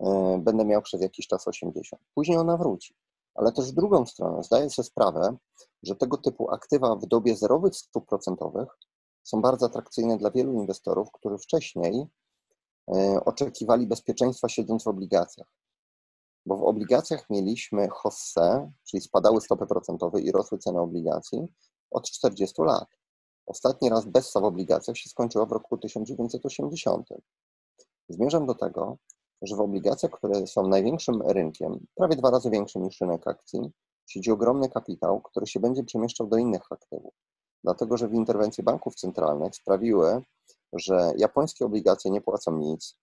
y, będę miał przez jakiś czas 80. Później ona wróci. Ale też w drugą stronę zdaję sobie sprawę, że tego typu aktywa w dobie zerowych stóp procentowych są bardzo atrakcyjne dla wielu inwestorów, którzy wcześniej e, oczekiwali bezpieczeństwa siedząc w obligacjach. Bo w obligacjach mieliśmy hosse, czyli spadały stopy procentowe i rosły ceny obligacji od 40 lat. Ostatni raz bessa w obligacjach się skończyła w roku 1980. Zmierzam do tego, że w obligacjach, które są największym rynkiem, prawie dwa razy większym niż rynek akcji, siedzi ogromny kapitał, który się będzie przemieszczał do innych aktywów. Dlatego, że w interwencje banków centralnych sprawiły, że japońskie obligacje nie płacą nic,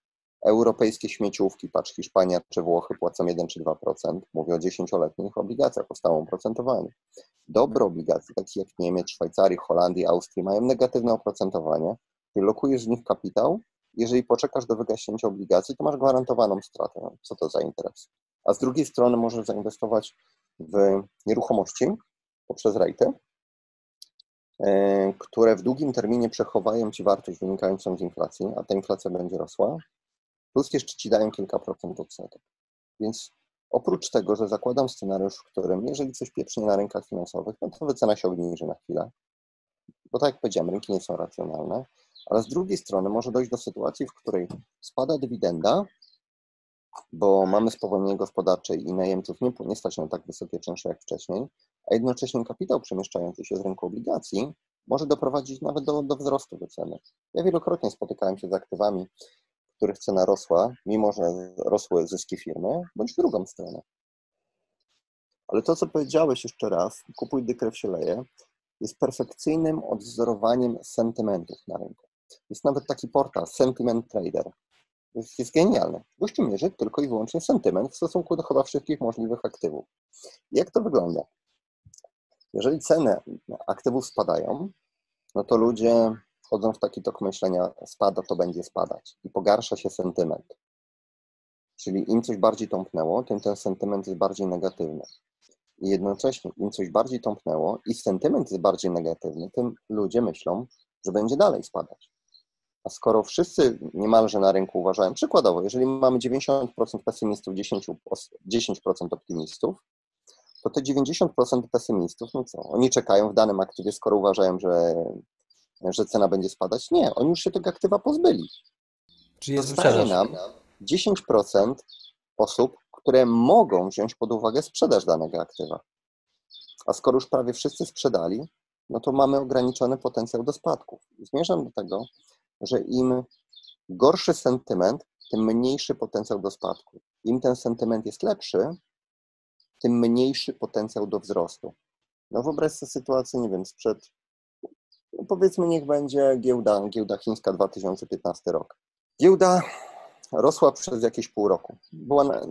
europejskie śmieciówki, patrz Hiszpania czy Włochy płacą 1 czy 2%, mówię o 10-letnich obligacjach o stałym oprocentowaniu. Dobre obligacje, takie jak Niemiec, Szwajcarii, Holandii, Austrii, mają negatywne oprocentowanie, czyli lokujesz nich kapitał, jeżeli poczekasz do wygaśnięcia obligacji, to masz gwarantowaną stratę. Co to za interes? A z drugiej strony możesz zainwestować w nieruchomości poprzez rejty, e, które w długim terminie przechowają Ci wartość wynikającą z inflacji, a ta inflacja będzie rosła, plus jeszcze Ci dają kilka procent odsetek. Więc oprócz tego, że zakładam scenariusz, w którym jeżeli coś pieprznie na rynkach finansowych, no to wycena się obniży na chwilę, bo tak jak powiedziałem, rynki nie są racjonalne, ale z drugiej strony może dojść do sytuacji, w której spada dywidenda, bo mamy spowolnienie gospodarcze i najemców nie, nie stać na tak wysokie czynsze jak wcześniej, a jednocześnie kapitał przemieszczający się z rynku obligacji może doprowadzić nawet do, do wzrostu wyceny. Ja wielokrotnie spotykałem się z aktywami, których cena rosła, mimo że rosły zyski firmy, bądź w drugą stronę. Ale to, co powiedziałeś jeszcze raz, kupuj, gdy krew się leje, jest perfekcyjnym odwzorowaniem sentymentów na rynku. Jest nawet taki portal, Sentiment Trader. Jest, jest genialny. Gościu mierzy tylko i wyłącznie sentyment w stosunku do chyba wszystkich możliwych aktywów. Jak to wygląda? Jeżeli ceny aktywów spadają, no to ludzie wchodzą w taki tok myślenia, spada, to będzie spadać i pogarsza się sentyment. Czyli im coś bardziej tąpnęło, tym ten sentyment jest bardziej negatywny. I jednocześnie im coś bardziej tąpnęło i sentyment jest bardziej negatywny, tym ludzie myślą, że będzie dalej spadać. A skoro wszyscy niemalże na rynku uważają, przykładowo, jeżeli mamy 90% pesymistów, 10%, 10 optymistów, to te 90% pesymistów, no co, oni czekają w danym aktywie, skoro uważają, że, że cena będzie spadać? Nie, oni już się tego aktywa pozbyli. Czyli jest Zostaje nam 10% osób, które mogą wziąć pod uwagę sprzedaż danego aktywa. A skoro już prawie wszyscy sprzedali, no to mamy ograniczony potencjał do spadków. Zmierzam do tego, że im gorszy sentyment, tym mniejszy potencjał do spadku. Im ten sentyment jest lepszy, tym mniejszy potencjał do wzrostu. No wyobraź sobie sytuację, nie wiem, sprzed, no powiedzmy niech będzie giełda, giełda chińska 2015 rok. Giełda rosła przez jakieś pół roku. Była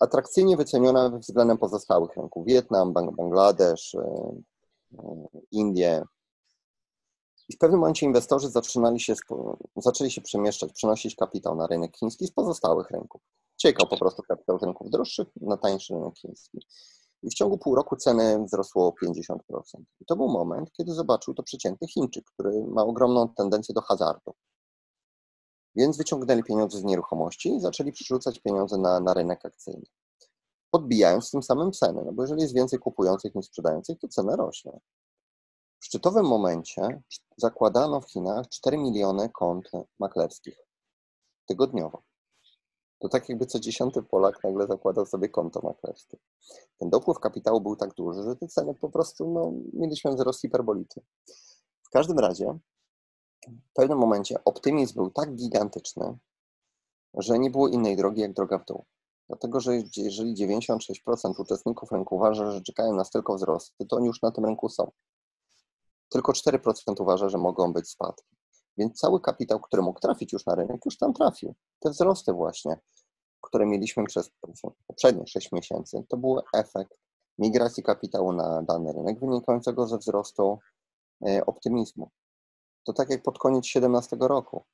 atrakcyjnie wyceniona względem pozostałych rynków. Wietnam, Bangladesz, e, e, Indie, i w pewnym momencie inwestorzy zaczynali się, zaczęli się przemieszczać, przenosić kapitał na rynek chiński z pozostałych rynków. Ciekał po prostu kapitał z rynków droższych na tańszy rynek chiński. I w ciągu pół roku ceny wzrosło o 50%. I to był moment, kiedy zobaczył to przeciętny Chińczyk, który ma ogromną tendencję do hazardu. Więc wyciągnęli pieniądze z nieruchomości i zaczęli przerzucać pieniądze na, na rynek akcyjny. Podbijając tym samym cenę, no bo jeżeli jest więcej kupujących niż sprzedających, to cena rośnie. W szczytowym momencie zakładano w Chinach 4 miliony kont maklerskich tygodniowo. To tak jakby co dziesiąty Polak nagle zakładał sobie konto maklerskie. Ten dopływ kapitału był tak duży, że te ceny po prostu, no, mieliśmy wzrost hiperboliczny. W każdym razie, w pewnym momencie optymizm był tak gigantyczny, że nie było innej drogi jak droga w dół. Dlatego, że jeżeli 96% uczestników rynku uważa, że czekają nas tylko wzrosty, to oni już na tym rynku są. Tylko 4% uważa, że mogą być spadki. Więc cały kapitał, który mógł trafić już na rynek, już tam trafił. Te wzrosty właśnie, które mieliśmy przez poprzednie 6 miesięcy, to był efekt migracji kapitału na dany rynek wynikającego ze wzrostu e, optymizmu. To tak jak pod koniec 2017 roku.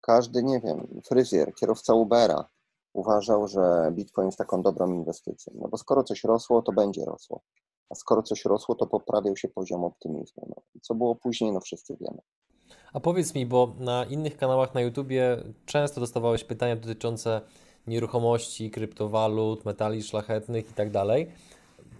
Każdy, nie wiem, fryzjer, kierowca Ubera uważał, że Bitcoin jest taką dobrą inwestycją. No bo skoro coś rosło, to będzie rosło. A skoro coś rosło, to poprawiał się poziom optymizmu. No. Co było później, no wszyscy wiemy. A powiedz mi, bo na innych kanałach na YouTubie często dostawałeś pytania dotyczące nieruchomości, kryptowalut, metali szlachetnych i tak.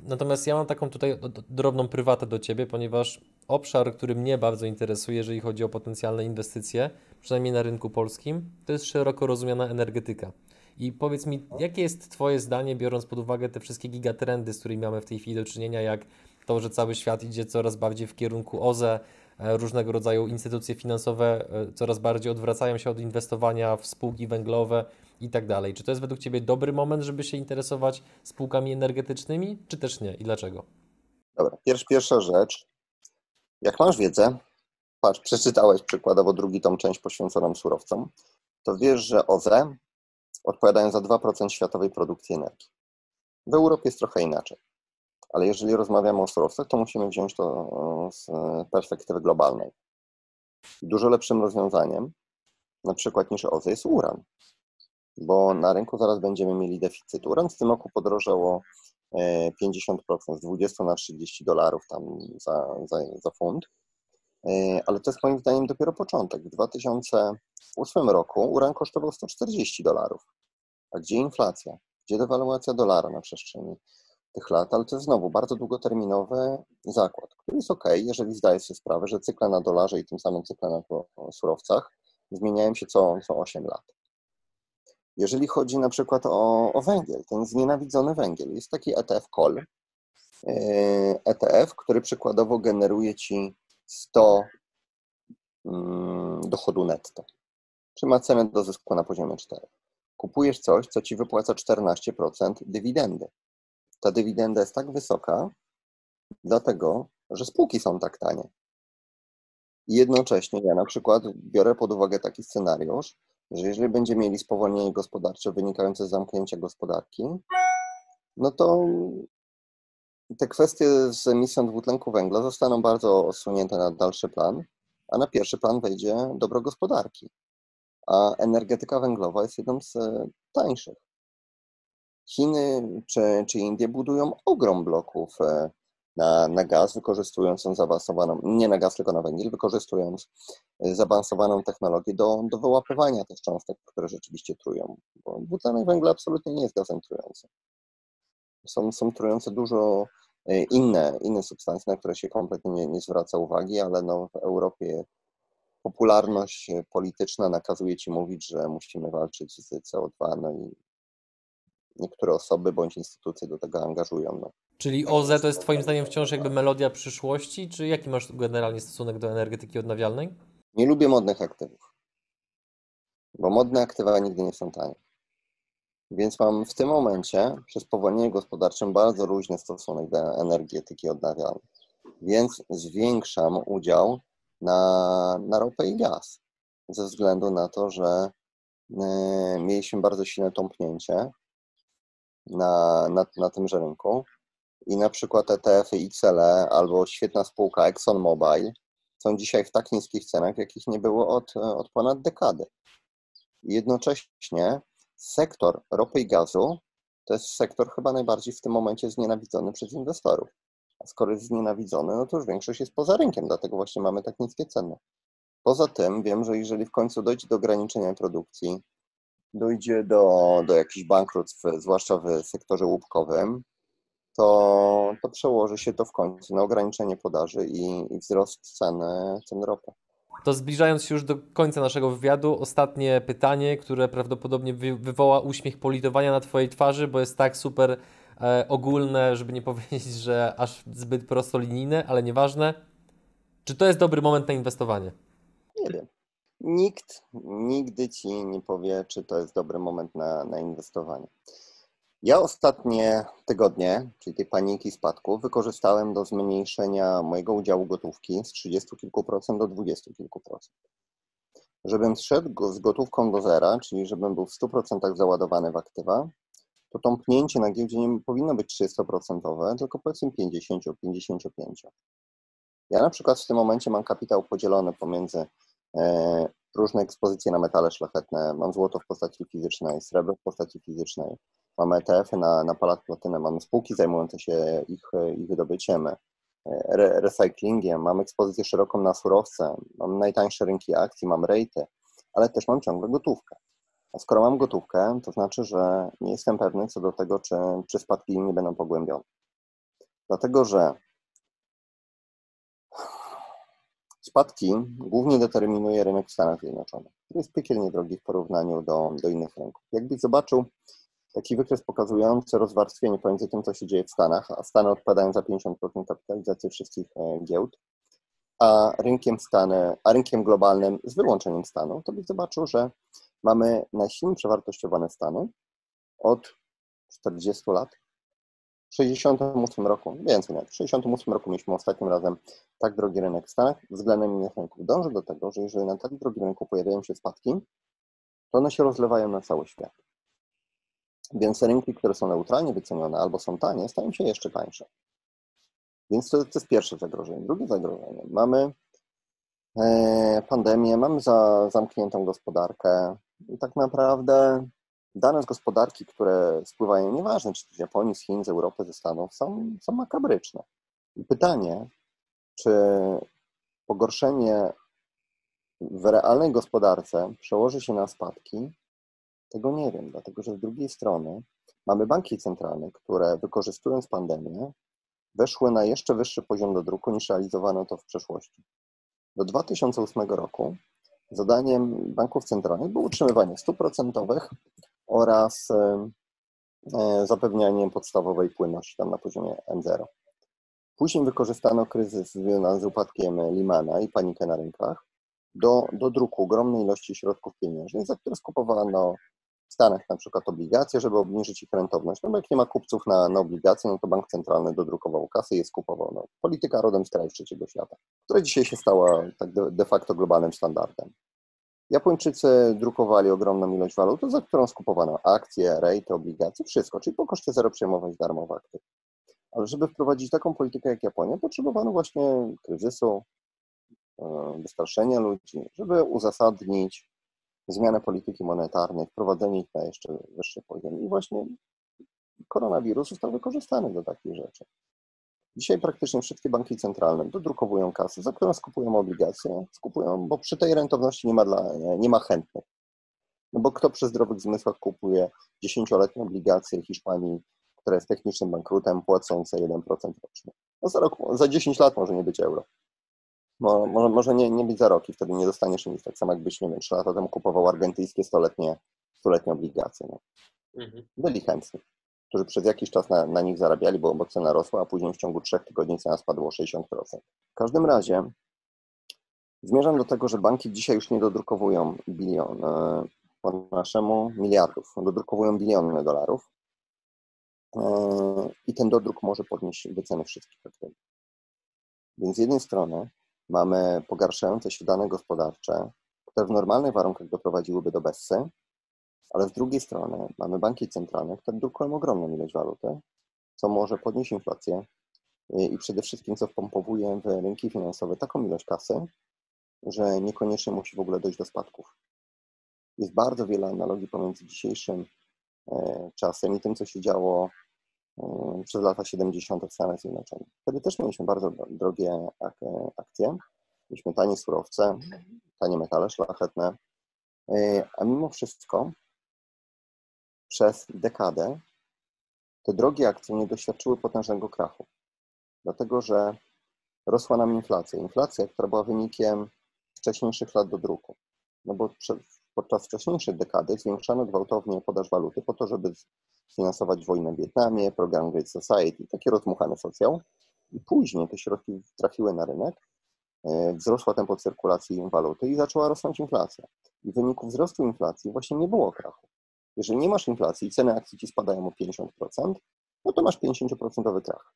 Natomiast ja mam taką tutaj drobną prywatę do Ciebie, ponieważ obszar, który mnie bardzo interesuje, jeżeli chodzi o potencjalne inwestycje, przynajmniej na rynku polskim, to jest szeroko rozumiana energetyka. I powiedz mi, jakie jest Twoje zdanie, biorąc pod uwagę te wszystkie gigatrendy, z którymi mamy w tej chwili do czynienia, jak to, że cały świat idzie coraz bardziej w kierunku OZE, e, różnego rodzaju instytucje finansowe e, coraz bardziej odwracają się od inwestowania w spółki węglowe i tak dalej. Czy to jest według Ciebie dobry moment, żeby się interesować spółkami energetycznymi, czy też nie i dlaczego? Dobra, Pierwsza, rzecz. Jak masz wiedzę, patrz, przeczytałeś przykładowo drugi tą część poświęconą surowcom, to wiesz, że OZE odpowiadają za 2% światowej produkcji energii. W Europie jest trochę inaczej. Ale jeżeli rozmawiamy o surowcach, to musimy wziąć to z perspektywy globalnej. Dużo lepszym rozwiązaniem, na przykład niż OZE, jest uran, bo na rynku zaraz będziemy mieli deficyt. Uran w tym roku podrożało 50% z 20 na 30 dolarów tam za, za, za funt. Ale to jest moim zdaniem dopiero początek. W 2008 roku uran kosztował 140 dolarów. A gdzie inflacja? Gdzie dewaluacja dolara na przestrzeni tych lat? Ale to jest znowu bardzo długoterminowy zakład, który jest ok, jeżeli zdaje sobie sprawę, że cykle na dolarze i tym samym cykle na surowcach zmieniają się co, co 8 lat. Jeżeli chodzi na przykład o, o węgiel, ten znienawidzony węgiel, jest taki ETF COL, ETF, który przykładowo generuje ci 100 mm, dochodu netto, czy ma cenę do zysku na poziomie 4. Kupujesz coś, co ci wypłaca 14% dywidendy. Ta dywidenda jest tak wysoka, dlatego, że spółki są tak tanie. I jednocześnie ja na przykład biorę pod uwagę taki scenariusz, że jeżeli będziemy mieli spowolnienie gospodarcze wynikające z zamknięcia gospodarki, no to te kwestie z emisją dwutlenku węgla zostaną bardzo osunięte na dalszy plan, a na pierwszy plan wejdzie dobro gospodarki. A energetyka węglowa jest jedną z e, tańszych. Chiny czy, czy Indie budują ogrom bloków e, na, na gaz, wykorzystując zaawansowaną, nie na gaz, tylko na węgiel, wykorzystując e, zaawansowaną technologię do, do wyłapywania tych cząstek, które rzeczywiście trują. Bo dwutlenek węgla absolutnie nie jest gazem trującym. Są, są trujące dużo inne, inne substancje, na które się kompletnie nie, nie zwraca uwagi, ale no w Europie popularność polityczna nakazuje ci mówić, że musimy walczyć z CO2, no i niektóre osoby bądź instytucje do tego angażują. No. Czyli OZE to jest Twoim zdaniem wciąż jakby melodia przyszłości, czy jaki masz generalnie stosunek do energetyki odnawialnej? Nie lubię modnych aktywów, bo modne aktywa nigdy nie są tanie. Więc mam w tym momencie przez powolnienie gospodarcze bardzo luźny stosunek do energetyki odnawialnej. Więc zwiększam udział na, na ropę i gaz. Ze względu na to, że y, mieliśmy bardzo silne tąpnięcie na, na, na tymże rynku i na przykład ETF-y XLE albo świetna spółka ExxonMobil są dzisiaj w tak niskich cenach, jakich nie było od, od ponad dekady. Jednocześnie sektor ropy i gazu to jest sektor chyba najbardziej w tym momencie znienawidzony przez inwestorów. A skoro jest znienawidzony, no to już większość jest poza rynkiem, dlatego właśnie mamy tak niskie ceny. Poza tym wiem, że jeżeli w końcu dojdzie do ograniczenia produkcji, dojdzie do, do jakichś bankructw, zwłaszcza w sektorze łupkowym, to, to przełoży się to w końcu na ograniczenie podaży i, i wzrost ceny, cen ropy. To zbliżając się już do końca naszego wywiadu, ostatnie pytanie, które prawdopodobnie wywoła uśmiech politowania na Twojej twarzy, bo jest tak super ogólne, żeby nie powiedzieć, że aż zbyt prostolinijne, ale nieważne. Czy to jest dobry moment na inwestowanie? Nie wiem. Nikt nigdy ci nie powie, czy to jest dobry moment na, na inwestowanie. Ja ostatnie tygodnie, czyli tej paniki spadku, wykorzystałem do zmniejszenia mojego udziału gotówki z 30 kilku procent do 20 kilku procent. Żebym szedł z gotówką do zera, czyli żebym był w 100% załadowany w aktywa, to tąpnięcie na giełdzie nie powinno być 300%, tylko powiedzmy 50-55%. Ja na przykład w tym momencie mam kapitał podzielony pomiędzy e, różne ekspozycje na metale szlachetne. Mam złoto w postaci fizycznej, srebro w postaci fizycznej, mamy ETF-y na, na palat platynę, mamy spółki zajmujące się ich, ich wydobyciem, re, recyklingiem, mamy ekspozycję szeroką na surowce, mam najtańsze rynki akcji, mam rejty, ale też mam ciągle gotówkę. Skoro mam gotówkę, to znaczy, że nie jestem pewny co do tego, czy, czy spadki nie będą pogłębione. Dlatego, że Spadki głównie determinuje rynek Stanów Zjednoczonych, który jest piekielnie drogi w porównaniu do, do innych rynków. Jakbyś zobaczył taki wykres pokazujący rozwarstwienie pomiędzy tym, co się dzieje w Stanach, a Stany odpowiadają za 50% kapitalizacji wszystkich e, giełd, a rynkiem, Stany, a rynkiem globalnym z wyłączeniem Stanów, to byś zobaczył, że mamy najsilniej przewartościowane Stany od 40 lat. W 68 roku, więcej nawet, w 68 roku mieliśmy ostatnim razem tak drogi rynek w Stanach względem innych rynków. Dążę do tego, że jeżeli na tak drogim rynku pojawiają się spadki, to one się rozlewają na cały świat. Więc rynki, które są neutralnie wycenione albo są tanie, stają się jeszcze tańsze. Więc to, to jest pierwsze zagrożenie. Drugie zagrożenie. Mamy e, pandemię, mamy za, zamkniętą gospodarkę tak naprawdę dane z gospodarki, które spływają, nieważne czy z Japonii, z Chin, z Europy, ze Stanów, są, są makabryczne. I pytanie, czy pogorszenie w realnej gospodarce przełoży się na spadki, tego nie wiem, dlatego że z drugiej strony mamy banki centralne, które wykorzystując pandemię, weszły na jeszcze wyższy poziom do druku niż realizowano to w przeszłości. Do 2008 roku zadaniem banków centralnych było utrzymywanie stóp procentowych oraz e, e, zapewnianie podstawowej płynności tam na poziomie M0. Później wykorzystano kryzys związany z upadkiem Limana i panikę na rynkach do, do druku ogromnej ilości środków pieniężnych, za które skupowano w Stanach na przykład obligacje, żeby obniżyć ich rentowność. No bo jak nie ma kupców na, na obligacje, no to bank centralny dodrukował kasy i je skupował. No, polityka rodem z krajów trzeciego świata, która dzisiaj się stała tak de, de facto globalnym standardem. Japończycy drukowali ogromną ilość waluty, za którą skupowano akcje, rejty, obligacje, wszystko, czyli po koszcie zero przejmować darmowe aktywy. Ale żeby wprowadzić taką politykę jak Japonia, potrzebowano właśnie kryzysu, e, wystraszenia ludzi, żeby uzasadnić zmianę polityki monetarnej, wprowadzenie ich na jeszcze wyższy poziom. I właśnie koronawirus został wykorzystany do takich rzeczy. Dzisiaj praktycznie wszystkie banki centralne dodrukowują kasy, za którą skupują obligacje, skupują, bo przy tej rentowności nie ma, dla, nie ma chętnych. No bo kto przy zdrowych zmysłach kupuje dziesięcioletnie obligacje Hiszpanii, która jest technicznym bankrutem, płacące 1% rocznie? No za, rok, za 10 lat może nie być euro. Może, może nie, nie być za rok i wtedy nie dostaniesz nic. Tak samo jakbyś, nie wiem, 3 lata temu kupował argentyńskie stuletnie, stuletnie obligacje. No. Mhm. Byli chętni którzy przez jakiś czas na, na nich zarabiali, bo, bo cena rosła, a później w ciągu trzech tygodni cena spadła o 60%. W każdym razie zmierzam do tego, że banki dzisiaj już nie dodrukowują bilion, e, po naszemu miliardów, dodrukowują biliony dolarów e, i ten dodruk może podnieść wyceny wszystkich aktywów. Więc z jednej strony mamy pogarszające się dane gospodarcze, które w normalnych warunkach doprowadziłyby do bezsy, ale z drugiej strony mamy banki centralne, które drukują ogromną ilość waluty, co może podnieść inflację i przede wszystkim co wpompowuje w rynki finansowe taką ilość kasy, że niekoniecznie musi w ogóle dojść do spadków. Jest bardzo wiele analogii pomiędzy dzisiejszym e, czasem i tym, co się działo przez lata 70. w Stanach Zjednoczonych. Wtedy też mieliśmy bardzo drogie akcje, mieliśmy tanie surowce, tanie metale szlachetne, e, a mimo wszystko przez dekadę te drogie akcje nie doświadczyły potężnego krachu, dlatego że rosła nam inflacja. Inflacja, która była wynikiem wcześniejszych lat do druku. No bo podczas wcześniejszej dekady zwiększano gwałtownie podaż waluty po to, żeby sfinansować wojnę w Wietnamie, program Great Society, taki rozmuchany socjal. I później te środki trafiły na rynek, e, wzrosła tempo cyrkulacji waluty i zaczęła rosnąć inflacja. I w wyniku wzrostu inflacji właśnie nie było krachu. Jeżeli nie masz inflacji i ceny akcji ci spadają o 50%, no to masz 50% krach.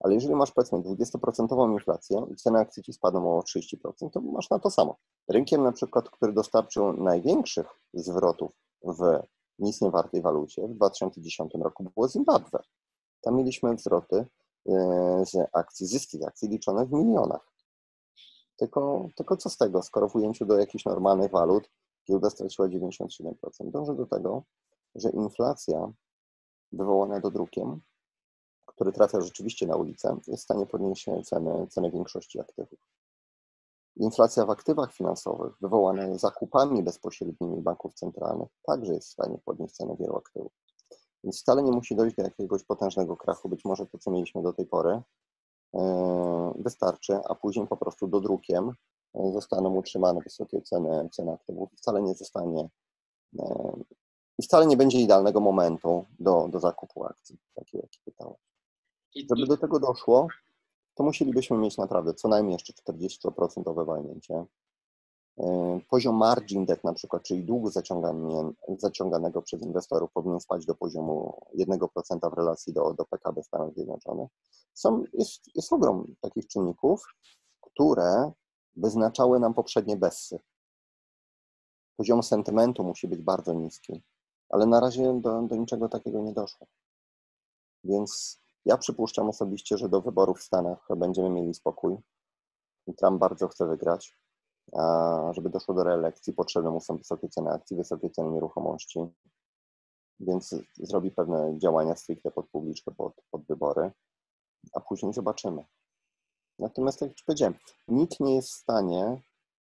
Ale jeżeli masz powiedzmy 20% inflację i ceny akcji ci spadną o 30%, to masz na to samo. Rynkiem na przykład, który dostarczył największych zwrotów w nic niewartej walucie w 2010 roku było Zimbabwe. Tam mieliśmy zwroty e, z akcji, zyski z akcji liczone w milionach. Tylko, tylko co z tego, skoro w ujęciu do jakichś normalnych walut giełda straciła 97%. Dążę do tego, że inflacja wywołana dodrukiem, który trafia rzeczywiście na ulicę, jest w stanie podnieść ceny, ceny większości aktywów. Inflacja w aktywach finansowych wywołana zakupami bezpośrednimi banków centralnych także jest w stanie podnieść cenę wielu aktywów. Więc wcale nie musi dojść do jakiegoś potężnego krachu. Być może to, co mieliśmy do tej pory, yy, wystarczy, a później po prostu dodrukiem e, zostaną utrzymane wysokie ceny, ceny aktywów. Wcale nie zostanie e, i wcale nie będzie idealnego momentu do, do zakupu akcji, takiej jaki pytałeś. Żeby do tego doszło, to musielibyśmy mieć naprawdę co najmniej jeszcze 40% walnięcie. E, poziom margin debt na przykład, czyli długu zaciąganego przez inwestorów powinien spać do poziomu 1% w relacji do, do PKB Stanów Zjednoczonych. Są, jest, jest ogrom takich czynników, które wyznaczały nam poprzednie bessy. Poziom sentymentu musi być bardzo niski, ale na razie do, do niczego takiego nie doszło. Więc ja przypuszczam osobiście, że do wyborów w Stanach będziemy mieli spokój. Trump bardzo chce wygrać. A żeby doszło do reelekcji, potrzebne mu są wysokie ceny akcji, wysokie ceny nieruchomości, więc zrobi pewne działania stricte pod publiczkę, pod, pod wybory, a później zobaczymy. Natomiast, jak już powiedziałem, nikt nie jest w stanie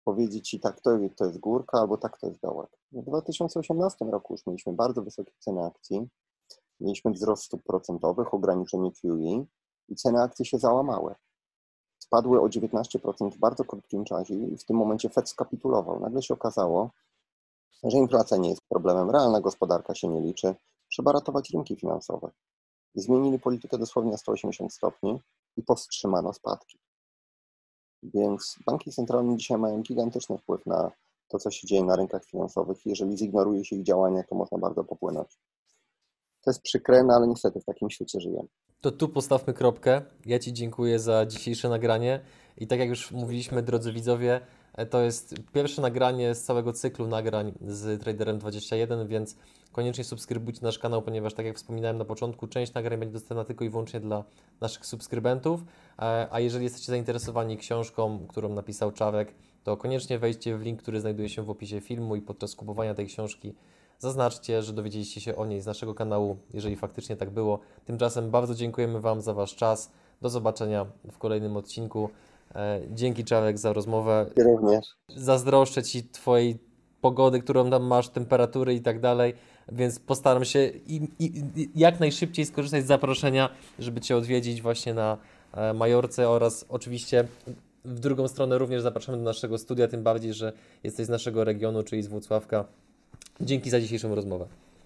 powiedzieć Ci tak, to, to jest górka, albo tak, to jest dołek. W 2018 roku już mieliśmy bardzo wysokie ceny akcji, mieliśmy wzrost stóp procentowych, ograniczenie QE i ceny akcji się załamały. Spadły o 19% w bardzo krótkim czasie i w tym momencie Fed skapitulował. Nagle się okazało, że inflacja nie jest problemem, realna gospodarka się nie liczy, trzeba ratować rynki finansowe. Zmienili politykę dosłownie na 180 stopni i powstrzymano spadki. Więc banki centralne dzisiaj mają gigantyczny wpływ na to, co się dzieje na rynkach finansowych. Jeżeli zignoruje się ich działania, to można bardzo popłynąć. To jest przykre, no ale niestety w takim świecie żyjemy. To tu postawmy kropkę. Ja Ci dziękuję za dzisiejsze nagranie. I tak jak już mówiliśmy, drodzy widzowie, e, to jest pierwsze nagranie z całego cyklu nagrań z Traderem 21, więc koniecznie subskrybujcie nasz kanał, ponieważ tak jak wspominałem na początku, część nagrań będzie dostępna tylko i wyłącznie dla naszych subskrybentów. E, a jeżeli jesteście zainteresowani książką, którą napisał Czawek, to koniecznie wejdźcie w link, który znajduje się w opisie filmu i podczas kupowania tej książki zaznaczcie, że dowiedzieliście się o niej z naszego kanału, jeżeli faktycznie tak było. Tymczasem bardzo dziękujemy Wam za Wasz czas. Do zobaczenia w kolejnym odcinku. E, dzięki Czarek za rozmowę. Również. Zazdroszczę Ci Twojej pogody, którą tam masz, temperatury i tak dalej, więc postaram się i, i, jak najszybciej skorzystać z zaproszenia, żeby Cię odwiedzić właśnie na e, Majorce oraz oczywiście w drugą stronę również zapraszamy do naszego studia, tym bardziej, że jesteś z naszego regionu, czyli z Włocławka. Dzięki za dzisiejszą rozmowę.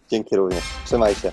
Dzięki również. Trzymaj się.